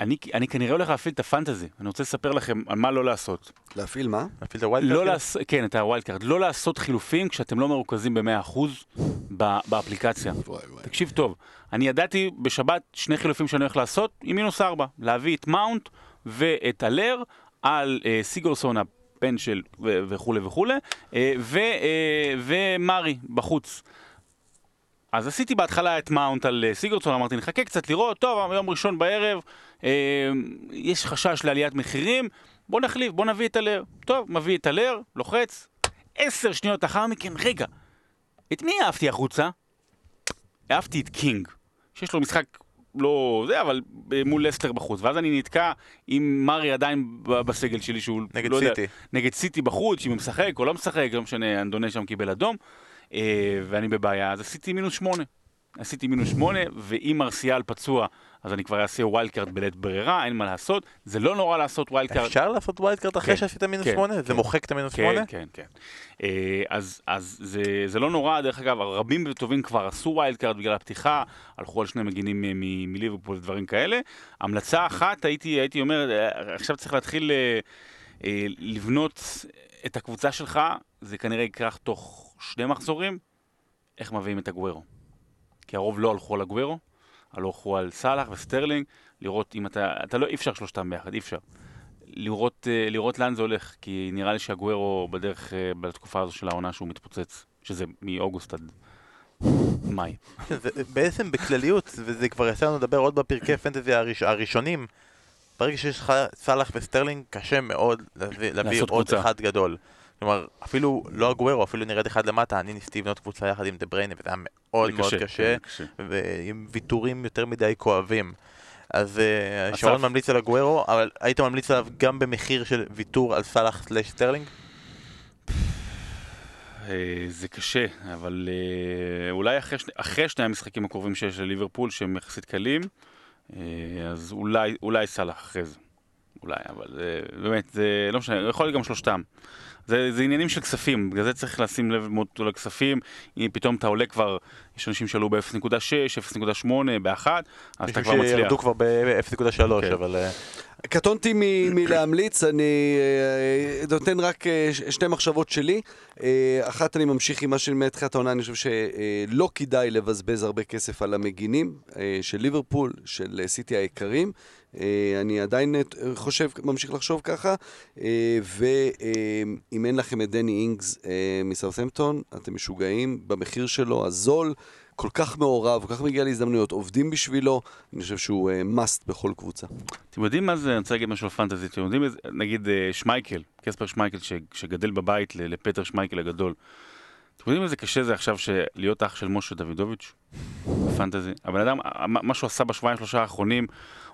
אני, אני כנראה הולך להפעיל את ה fantasy. אני רוצה לספר לכם על מה לא לעשות. להפעיל מה? נפעיל את ה wild לא card? לעשות, כן, את ה wild card. לא לעשות חילופים כשאתם לא מרוכזים ב-100% ב- באפליקציה. וואי וואי. תקשיב טוב, אני ידעתי בשבת שני חילופים שאני הולך לעשות עם מינוס 4. להביא את מאונט ואת האלר על אה, סיגורסון הבן של וכולי וכולי, אה, אה, ומרי בחוץ. אז עשיתי בהתחלה את מאונט על אה, סיגורסון, אמרתי נחכה קצת לראות, טוב, יום ראשון בערב, אה, יש חשש לעליית מחירים, בוא נחליף, בוא נביא את האלר. טוב, מביא את אלר, לוחץ, עשר שניות לאחר מכן, רגע, את מי העפתי החוצה? העפתי את קינג, שיש לו משחק לא זה, אבל אה, מול לסטר בחוץ. ואז אני נתקע עם מרי עדיין בסגל שלי, שהוא נגד לא יודע, סיטי. נגד סיטי בחוץ, אם הוא משחק או לא משחק, לא משנה, אנדונה שם קיבל אדום, אה, ואני בבעיה, אז עשיתי מינוס שמונה. עשיתי מינוס שמונה, ואם מרסיאל פצוע, אז אני כבר אעשה wild card בלית ברירה, אין מה לעשות. זה לא נורא לעשות wild card. אפשר לעשות wild card אחרי כן, שעשית מינוס כן, 8? זה כן. מוחק את המינוס כן, 8? כן, כן. אה, אז, אז זה, זה לא נורא, דרך אגב, רבים וטובים כבר עשו wild card בגלל הפתיחה, הלכו על שני מגינים מ- מליברפול ודברים כאלה. המלצה אחת, הייתי, הייתי אומר, אה, עכשיו צריך להתחיל אה, אה, לבנות את הקבוצה שלך, זה כנראה ייקח תוך שני מחזורים, איך מביאים את אגוארו. כי הרוב לא הלכו על אגוארו, הלכו על סאלח וסטרלינג, לראות אם אתה, אתה לא, אי אפשר שלושתם ביחד, אי אפשר. לראות, אה, לראות לאן זה הולך, כי נראה לי שאגוארו בדרך, אה, בתקופה הזו של העונה שהוא מתפוצץ, שזה מאוגוסט עד מאי. בעצם בכלליות, וזה כבר יצא לנו לדבר עוד בפרקי fantasy הראש, הראשונים, ברגע שיש לך סאלח וסטרלינג, קשה מאוד להביא, עוד קבוצה. אחד גדול. כלומר, אפילו לא אגוארו, אפילו נרד אחד למטה, אני ניסיתי לבנות קבוצה יחד עם דה בריינה, וזה היה מאוד מאוד קשה, כן, קשה. ועם ויתורים יותר מדי כואבים. אז אה. שרון ממליץ על אגוארו, אבל היית ממליץ עליו גם במחיר של ויתור על סאלח slash סטרלינג? אה, זה קשה, אבל אה, אולי אחרי, שני, אחרי שני המשחקים הקרובים שיש לליברפול, שהם יחסית קלים, אז אולי, אולי סאלח אחרי זה. אולי, אבל זה, באמת, זה לא משנה, יכול להיות גם שלושתם. זה, זה עניינים של כספים, בגלל זה צריך לשים לב מאוד לכספים. אם פתאום אתה עולה כבר, יש אנשים שעלו ב-0.6, 0.8, ב-1, אז אתה כבר מצליח. שירדו כבר ב-0.3, כן. אבל... אה, קטונתי מ- מלהמליץ, אני אה, נותן רק אה, שתי מחשבות שלי. אחת, אני ממשיך עם מה שמתחילת העונה, אני חושב שלא כדאי לבזבז הרבה כסף על המגינים של ליברפול, של סיטי היקרים. אה, אני עדיין אה, חושב, ממשיך לחשוב ככה, ואם אין לכם את דני אינגס אה, מסאות'מפטון, אתם משוגעים במחיר שלו, הזול. כל כך מעורב, כל כך מגיע להזדמנויות, עובדים בשבילו, אני חושב שהוא אה, must בכל קבוצה. אתם יודעים מה זה, אני רוצה להגיד משהו על פנטזי, אתם יודעים, נגיד אה, שמייקל, קספר שמייקל, שגדל בבית לפטר שמייקל הגדול. אתם יודעים איזה קשה זה עכשיו להיות אח של משה דוידוביץ' בפנטזי? הבן אדם, מה שהוא עשה בשבועיים שלושה האחרונים,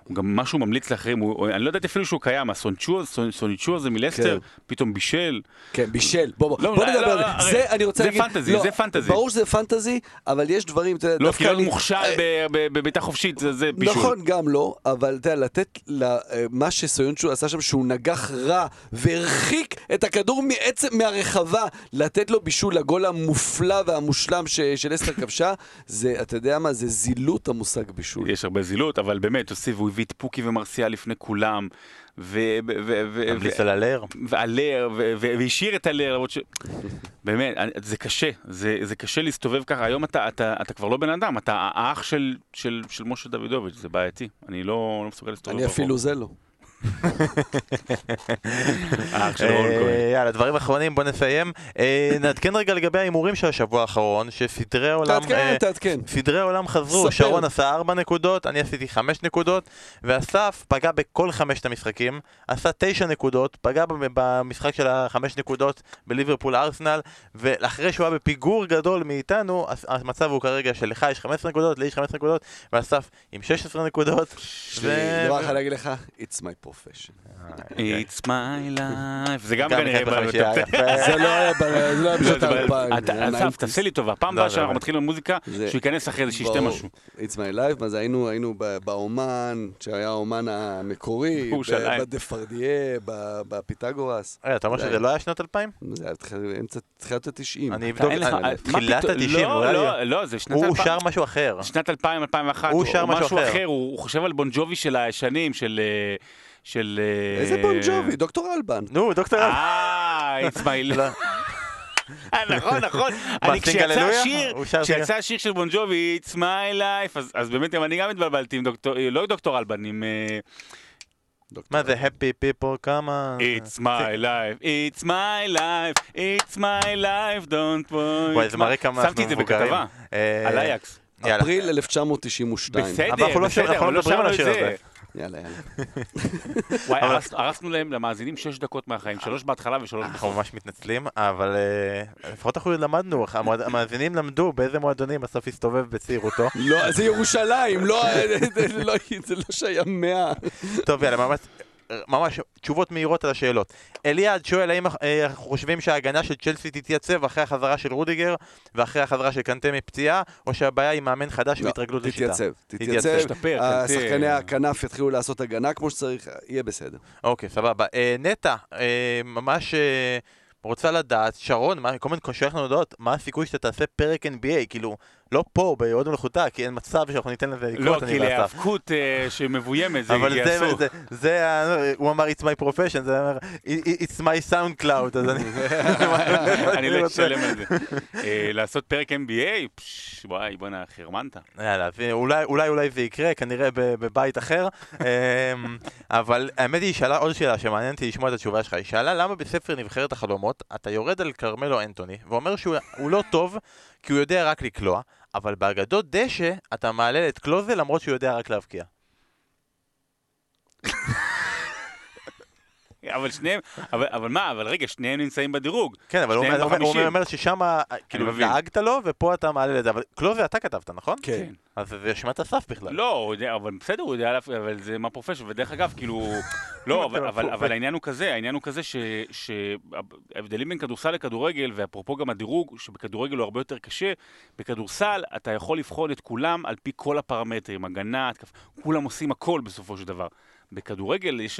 הוא גם משהו ממליץ לאחרים, הוא, אני לא יודעת אפילו שהוא קיים, הסונצ'ו, סונ- סוניצ'ו הזה מלסטר, כן. פתאום בישל. כן, בישל. בוא, בוא, לא, בוא לא, נדבר לא, על זה. הרי זה, אני רוצה זה להגיד... פנטזי, לא, זה פנטזי. ברור שזה פנטזי, אבל יש דברים, אתה יודע, לא, דווקא להיות אני- מוכשר אה, ב- ב- בביתה חופשית, זה זה בישול. נכון, גם לא, אבל אתה יודע, לתת למה שסויונצ'ו עשה שם, שהוא נגח רע והרחיק את הכדור מעצם, מהרחבה, לתת לו בישול לגול המופלא והמושלם ש- של אסטר כבשה, זה, אתה יודע מה, זה זילות המושג בישול. יש הרבה זילות, אבל באמת, תוסיף, הוא הביא את פוקי ומרסיאל לפני כולם, ו... ו- ו- ו- ממליץ על הלר. ועלר, ו- ו- והשאיר את הלר, למרות ש... באמת, זה קשה, זה, זה קשה להסתובב ככה. היום אתה, אתה, אתה כבר לא בן אדם, אתה האח של, של, של משה דוידוביץ', זה בעייתי. אני לא, לא מסוגל להסתובב אני אפילו זה לא. האח של רון אה, כהן. יאללה, דברים אחרונים, בוא נסיים. אה, נעדכן רגע לגבי ההימורים של השבוע האחרון, שסדרי העולם... תעדכן, אה, תעדכן. סדרי העולם חזרו. שרון עשה 4 נקודות, אני עשיתי 5 נקודות, ואסף פגע בכל חמשת המשחקים, עשה 9 נקודות, פגע במשחק של החמש נקודות בליברפול ארסנל, ואחרי שהוא היה בפיגור גדול מאיתנו, המצב הוא כרגע שלך יש 15 נקודות, לי יש 15 נקודות, ואסף עם 16 נקודות. יש לי דבר אחד להגיד לך, it's my profession. It's my life. זה גם כנראה... זה לא היה זה לא היה בשנות האלפיים. אסף, 90s. תעשה לי טובה, פעם לא, הבאה זה שאנחנו מתחילים במוזיקה, שהוא ייכנס אחרי זה, שישתה. משהו. It's my life, אז היינו, באומן, שהיה האומן המקורי, בדפרדיה, בפיתגורס. רגע, אתה אומר שזה לא היה שנות 2000? זה היה אמצע, תחילת ה-90. אני אבדוק, מה תחילת פתאום? ה-90, לא, אולי... לא, לא, זה שנת הוא 2000. שר משהו אחר. שנת 2000, 2001, הוא שר משהו אחר. הוא, הוא חושב על בון ג'ובי של הישנים, של... אה, של... אה, איזה בון ג'ובי, דוקטור אלבן. נו, דוקטור... אה, it's my לא. אה, נכון, נכון. אני, כשיצא? השיר, הוא כשיצא השיר של בון ג'ובי, It's my life, אז- אז באמת גם אני גם התבלבלתי עם דוקטור, לא עם דוקטור אלבן, עם אה, מה זה, happy people, כמה... It's my life, It's my life, It's my life, don't worry. וואי, זה מראה כמה שמתי את זה אנחנו מבוגרים. בכתבה, אה, על אייקס. יאללה. אפריל 1992. בסדר, אבל אנחנו לא בסדר, אנחנו אבל לא על שרנו את השיר זה. יאללה, יאללה. וואי, הרסנו להם, למאזינים, שש דקות מהחיים, שלוש בהתחלה ושלוש אנחנו בסוף. ממש מתנצלים, אבל אה, לפחות אנחנו למדנו, המועד- המאזינים למדו באיזה מועדונים בסוף הסתובב בצעירותו. לא, זה ירושלים, לא, לא, זה לא שהיה מאה. טוב, יאללה, ממש... ממש תשובות מהירות על השאלות. אליעד שואל האם אה, אנחנו חושבים שההגנה של צ'לסי תתייצב אחרי החזרה של רודיגר ואחרי החזרה של קנטה מפציעה, או שהבעיה היא מאמן חדש לא, והתרגלות לשיטה? תתייצב, תתייצב. תתייצב. קנטה. השחקני הכנף יתחילו לעשות הגנה כמו שצריך, יהיה בסדר. אוקיי, סבבה. אה, נטע, אה, ממש אה, רוצה לדעת, שרון, מה- כל הזמן שולח לנו הודעות, מה הסיכוי שאתה תעשה פרק NBA, כאילו, לא פה, בהוד מלאכותה, כי אין מצב שאנחנו ניתן לזה לקרות, לא, אני כי ואסף. להיאבקות אה, שמבוימת זה אבל יהיה זה, אסור. זה, זה, ה- הוא אמר it's my profession, זה אומר it's my sound cloud, אז אני... אני לא אשלם על זה. אה, לעשות פרק NBA? פש, וואי, בואנה, חרמנת. יאללה, אולי, אולי זה יקרה, כנראה בבית אחר, אמ, אבל האמת היא, היא שאלה עוד שאלה שמעניין אותי לשמוע את התשובה שלך, היא שאלה למה בספר נבחרת החלומות אתה יורד על כרמלו אנטוני ואומר שהוא הוא לא טוב כי הוא יודע רק לקלוע, אבל באגדות דשא אתה מעלה את קלוזה למרות שהוא יודע רק להבקיע. אבל שניהם, אבל, אבל מה, אבל רגע, שניהם נמצאים בדירוג. כן, אבל הוא שניהם אומר- הוא אומר- ששם כאילו מבין. דאגת לו ופה אתה מעלה את זה, אבל קלוזה אתה כתבת, נכון? כן. אז זה אשמת אסף בכלל. לא, יודע, אבל בסדר, הוא יודע, אבל זה מה פרופשן, ודרך אגב, כאילו, לא, אבל, אבל? אבל העניין הוא כזה, העניין הוא כזה ש- שההבדלים בין כדורסל לכדורגל, ואפרופו גם הדירוג, שבכדורגל הוא הרבה יותר קשה, בכדורסל אתה יכול לבחון את כולם על פי כל הפרמטרים, הגנה, התקפה, כולם עושים הכל בסופו של דבר. בכדורגל יש,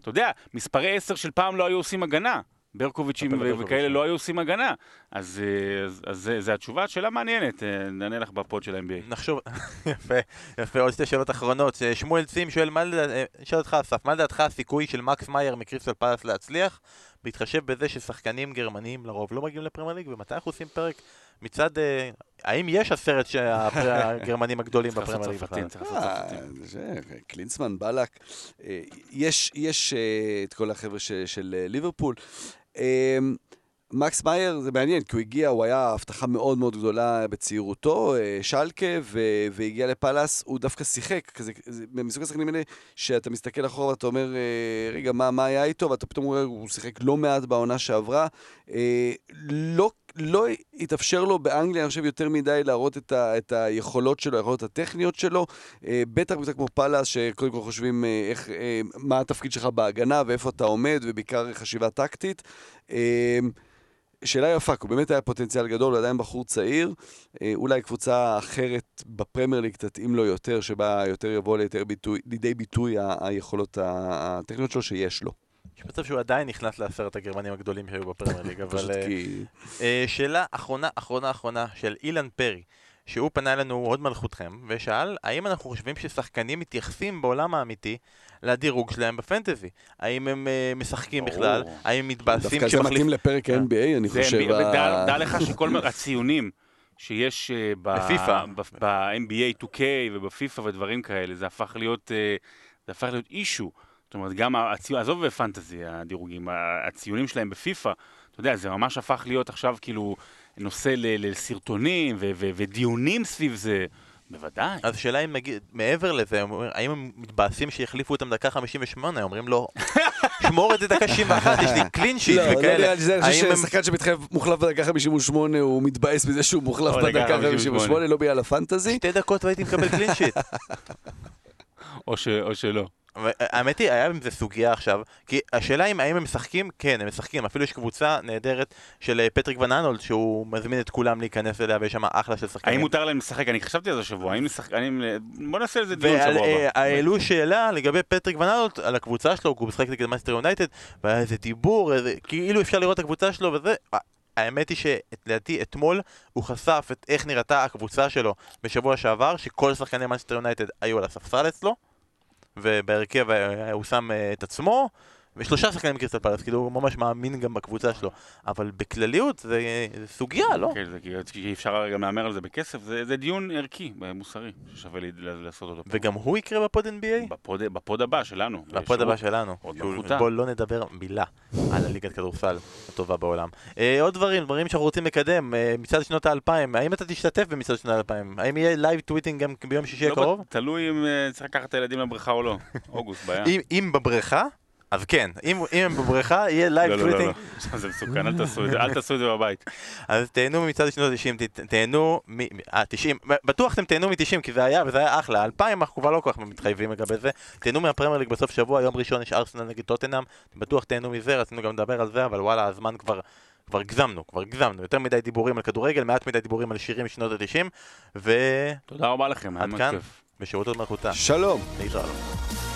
אתה יודע, מספרי עשר של פעם לא היו עושים הגנה. ברקוביצ'ים. וכאלה לא היו עושים הגנה. אז, אה, אז, אז זה- זה התשובה, שאלה מעניינת, אה, נענה לך בפוד של ה-NBA. נחשוב, יפה, יפה, עוד שתי שאלות אחרונות. אה, שמואל צים שואל, מה לדעת- נשאל אותך אסף, מה לדעתך הסיכוי של מקס מאייר מקריסטל פלאס להצליח, בהתחשב בזה ששחקנים גרמניים לרוב לא מגיעים לפרמייר ליג, ומתי אנחנו עושים פרק מצד, אה, האם יש הסרט שהגרמנים הגדולים בפרמייר ליג בכלל? אה, קלינסמן, בלק, אה, יש, יש את כל החבר'ה של ליברפול. מקס מאייר זה מעניין, כי הוא הגיע, הוא היה הבטחה מאוד מאוד גדולה בצעירותו, שלקה, ו- והגיע לפאלאס, הוא דווקא שיחק, כזה, זה מסוג השחקנים האלה, שאתה מסתכל אחורה ואתה אומר, רגע, מה, מה היה איתו? ואתה פתאום רואה, הוא שיחק לא מעט בעונה שעברה. לא, לא התאפשר לו באנגליה, אני חושב, יותר מדי להראות את, ה, את היכולות שלו, היכולות הטכניות שלו. אה, בטח בטח כמו פאלאס, שקודם כל חושבים אה, איך, אה, מה התפקיד שלך בהגנה ואיפה אתה עומד, ובעיקר חשיבה טקטית. אה, שאלה יפה, הוא באמת היה פוטנציאל גדול, הוא עדיין בחור צעיר. אה, אולי קבוצה אחרת בפרמייר ליג תתאים לו יותר, שבה יותר יבוא לידי ביטוי, לידי ביטוי היכולות הטכניות שלו שיש לו. יש מצב שהוא עדיין נכנס לעשרת הגרמנים הגדולים שהיו בפרמייר ליג, אבל... אה. אה, שאלה אחרונה, אחרונה, אחרונה, של אילן פרי, שהוא פנה אלינו הוד מלכותכם, ושאל, האם אנחנו חושבים ששחקנים מתייחסים בעולם האמיתי לדירוג שלהם בפנטזי? האם הם אה, משחקים. בכלל? האם הם מתבאסים דווקא זה. מתאים לפרק ה-NBA, אני חושב. דע לך שכל הציונים שיש ב- בפיפ"א. ב- ב-NBA 2K ובפיפ"א ודברים כאלה, זה הפך להיות, זה הפך להיות אישו. זאת אומרת, גם הציון, עזוב בפנטזי הדירוגים, הציונים שלהם בפיפ"א, אתה יודע, זה ממש הפך להיות עכשיו כאילו נושא ל- לסרטונים ו- ו- ודיונים סביב זה. בוודאי. אז השאלה אם נגיד, מעבר לזה, הם אומרים, האם הם מתבאסים שיחליפו אותם דקה 58? אומרים לו, שמור את זה דקה 61, יש לי קלין שיט לא, לא וכאלה. נראה לי זה, אני חושב ששחקן שמתחייב מוחלף בדקה 58, הוא מתבאס מזה שהוא מוחלף בדקה 58. 58, לא בגלל הפנטזי. שתי דקות והייתי מקבל קלין שיט. או, ש, או שלא. האמת היא, היה עם זה סוגיה עכשיו, כי השאלה אם האם הם משחקים, כן, הם משחקים, אפילו יש קבוצה נהדרת של אה, פטריק ון אנהולט, שהוא מזמין את כולם להיכנס אליה, ויש שם אחלה של שחקנים. האם מותר להם לשחק? אני חשבתי על זה השבוע, האם לשחק... אני... בוא נעשה על זה דיון שבוע אה, הבא. העלו שאלה לגבי פטריק ון אנהולט, על הקבוצה שלו, הוא משחק נגד מנצ'סטר יונייטד, והיה איזה דיבור, איזה- כאילו אפשר לראות את הקבוצה שלו וזה. האמת היא שלדעתי אתמול הוא חשף את איך נראתה הקבוצה שלו בשבוע שעבר, שכל שחקני מנצ'סטר יונייטד היו על הספסל אצלו, ובהרכב אה, הוא שם אה, את עצמו, ושלושה שחקנים מקריסטל פלאס, כאילו הוא ממש מאמין גם בקבוצה שלו. אבל בכלליות זה, זה סוגיה, לא? כן, זה, כי- אפשר גם להמר על זה בכסף, זה, זה דיון ערכי, מוסרי, ששווה לי לעשות אותו. פה. וגם הוא יקרה ב pod NBA? ב pod, ב pod הבא שלנו. ב pod הבא שלנו. עוד שהוא- מלכותה. בוא לא נדבר מילה על הליגת כדורסל הטובה בעולם. אה, עוד דברים, דברים שאנחנו רוצים לקדם, אה, מצעד שנות האלפיים, האם אתה תשתתף במצעד שנות האלפיים? האם יהיה live tweeting גם ביום שישי לא הקרוב? תלוי אם אה, צריך לקחת את הילדים לבריכה או לא. אוגוסט, בעיה. אם בבריכה, אז כן. אם אם הם בבריכה, יהיה לא, live לא, לא, tweeting. לא. זה מסוכן, אל תעשו את זה, אל תעשו את זה בבית. אז תהנו ממצעד שנות ה-90, תהנו מ... אה, 90, בטוח אתם תהנו מ-90 כי זה היה, וזה היה אחלה. 2000 אנחנו כבר לא כל כך מתחייבים לגבי זה. תהנו מהפרמייר ליג בסוף שבוע, יום ראשון יש ארסנל נגד טוטנאם. בטוח תהנו מזה, רצינו גם לדבר על זה, אבל וואלה, הזמן כבר... כבר הגזמנו, כבר הגזמנו, יותר מדי דיבורים על כדורגל, מעט מדי דיבורים על שירים משנות ה-90, תודה רבה לכם, היה עד מאוד כאן. כיף. ובשירות עוד מלכותה. שלום. להתראות.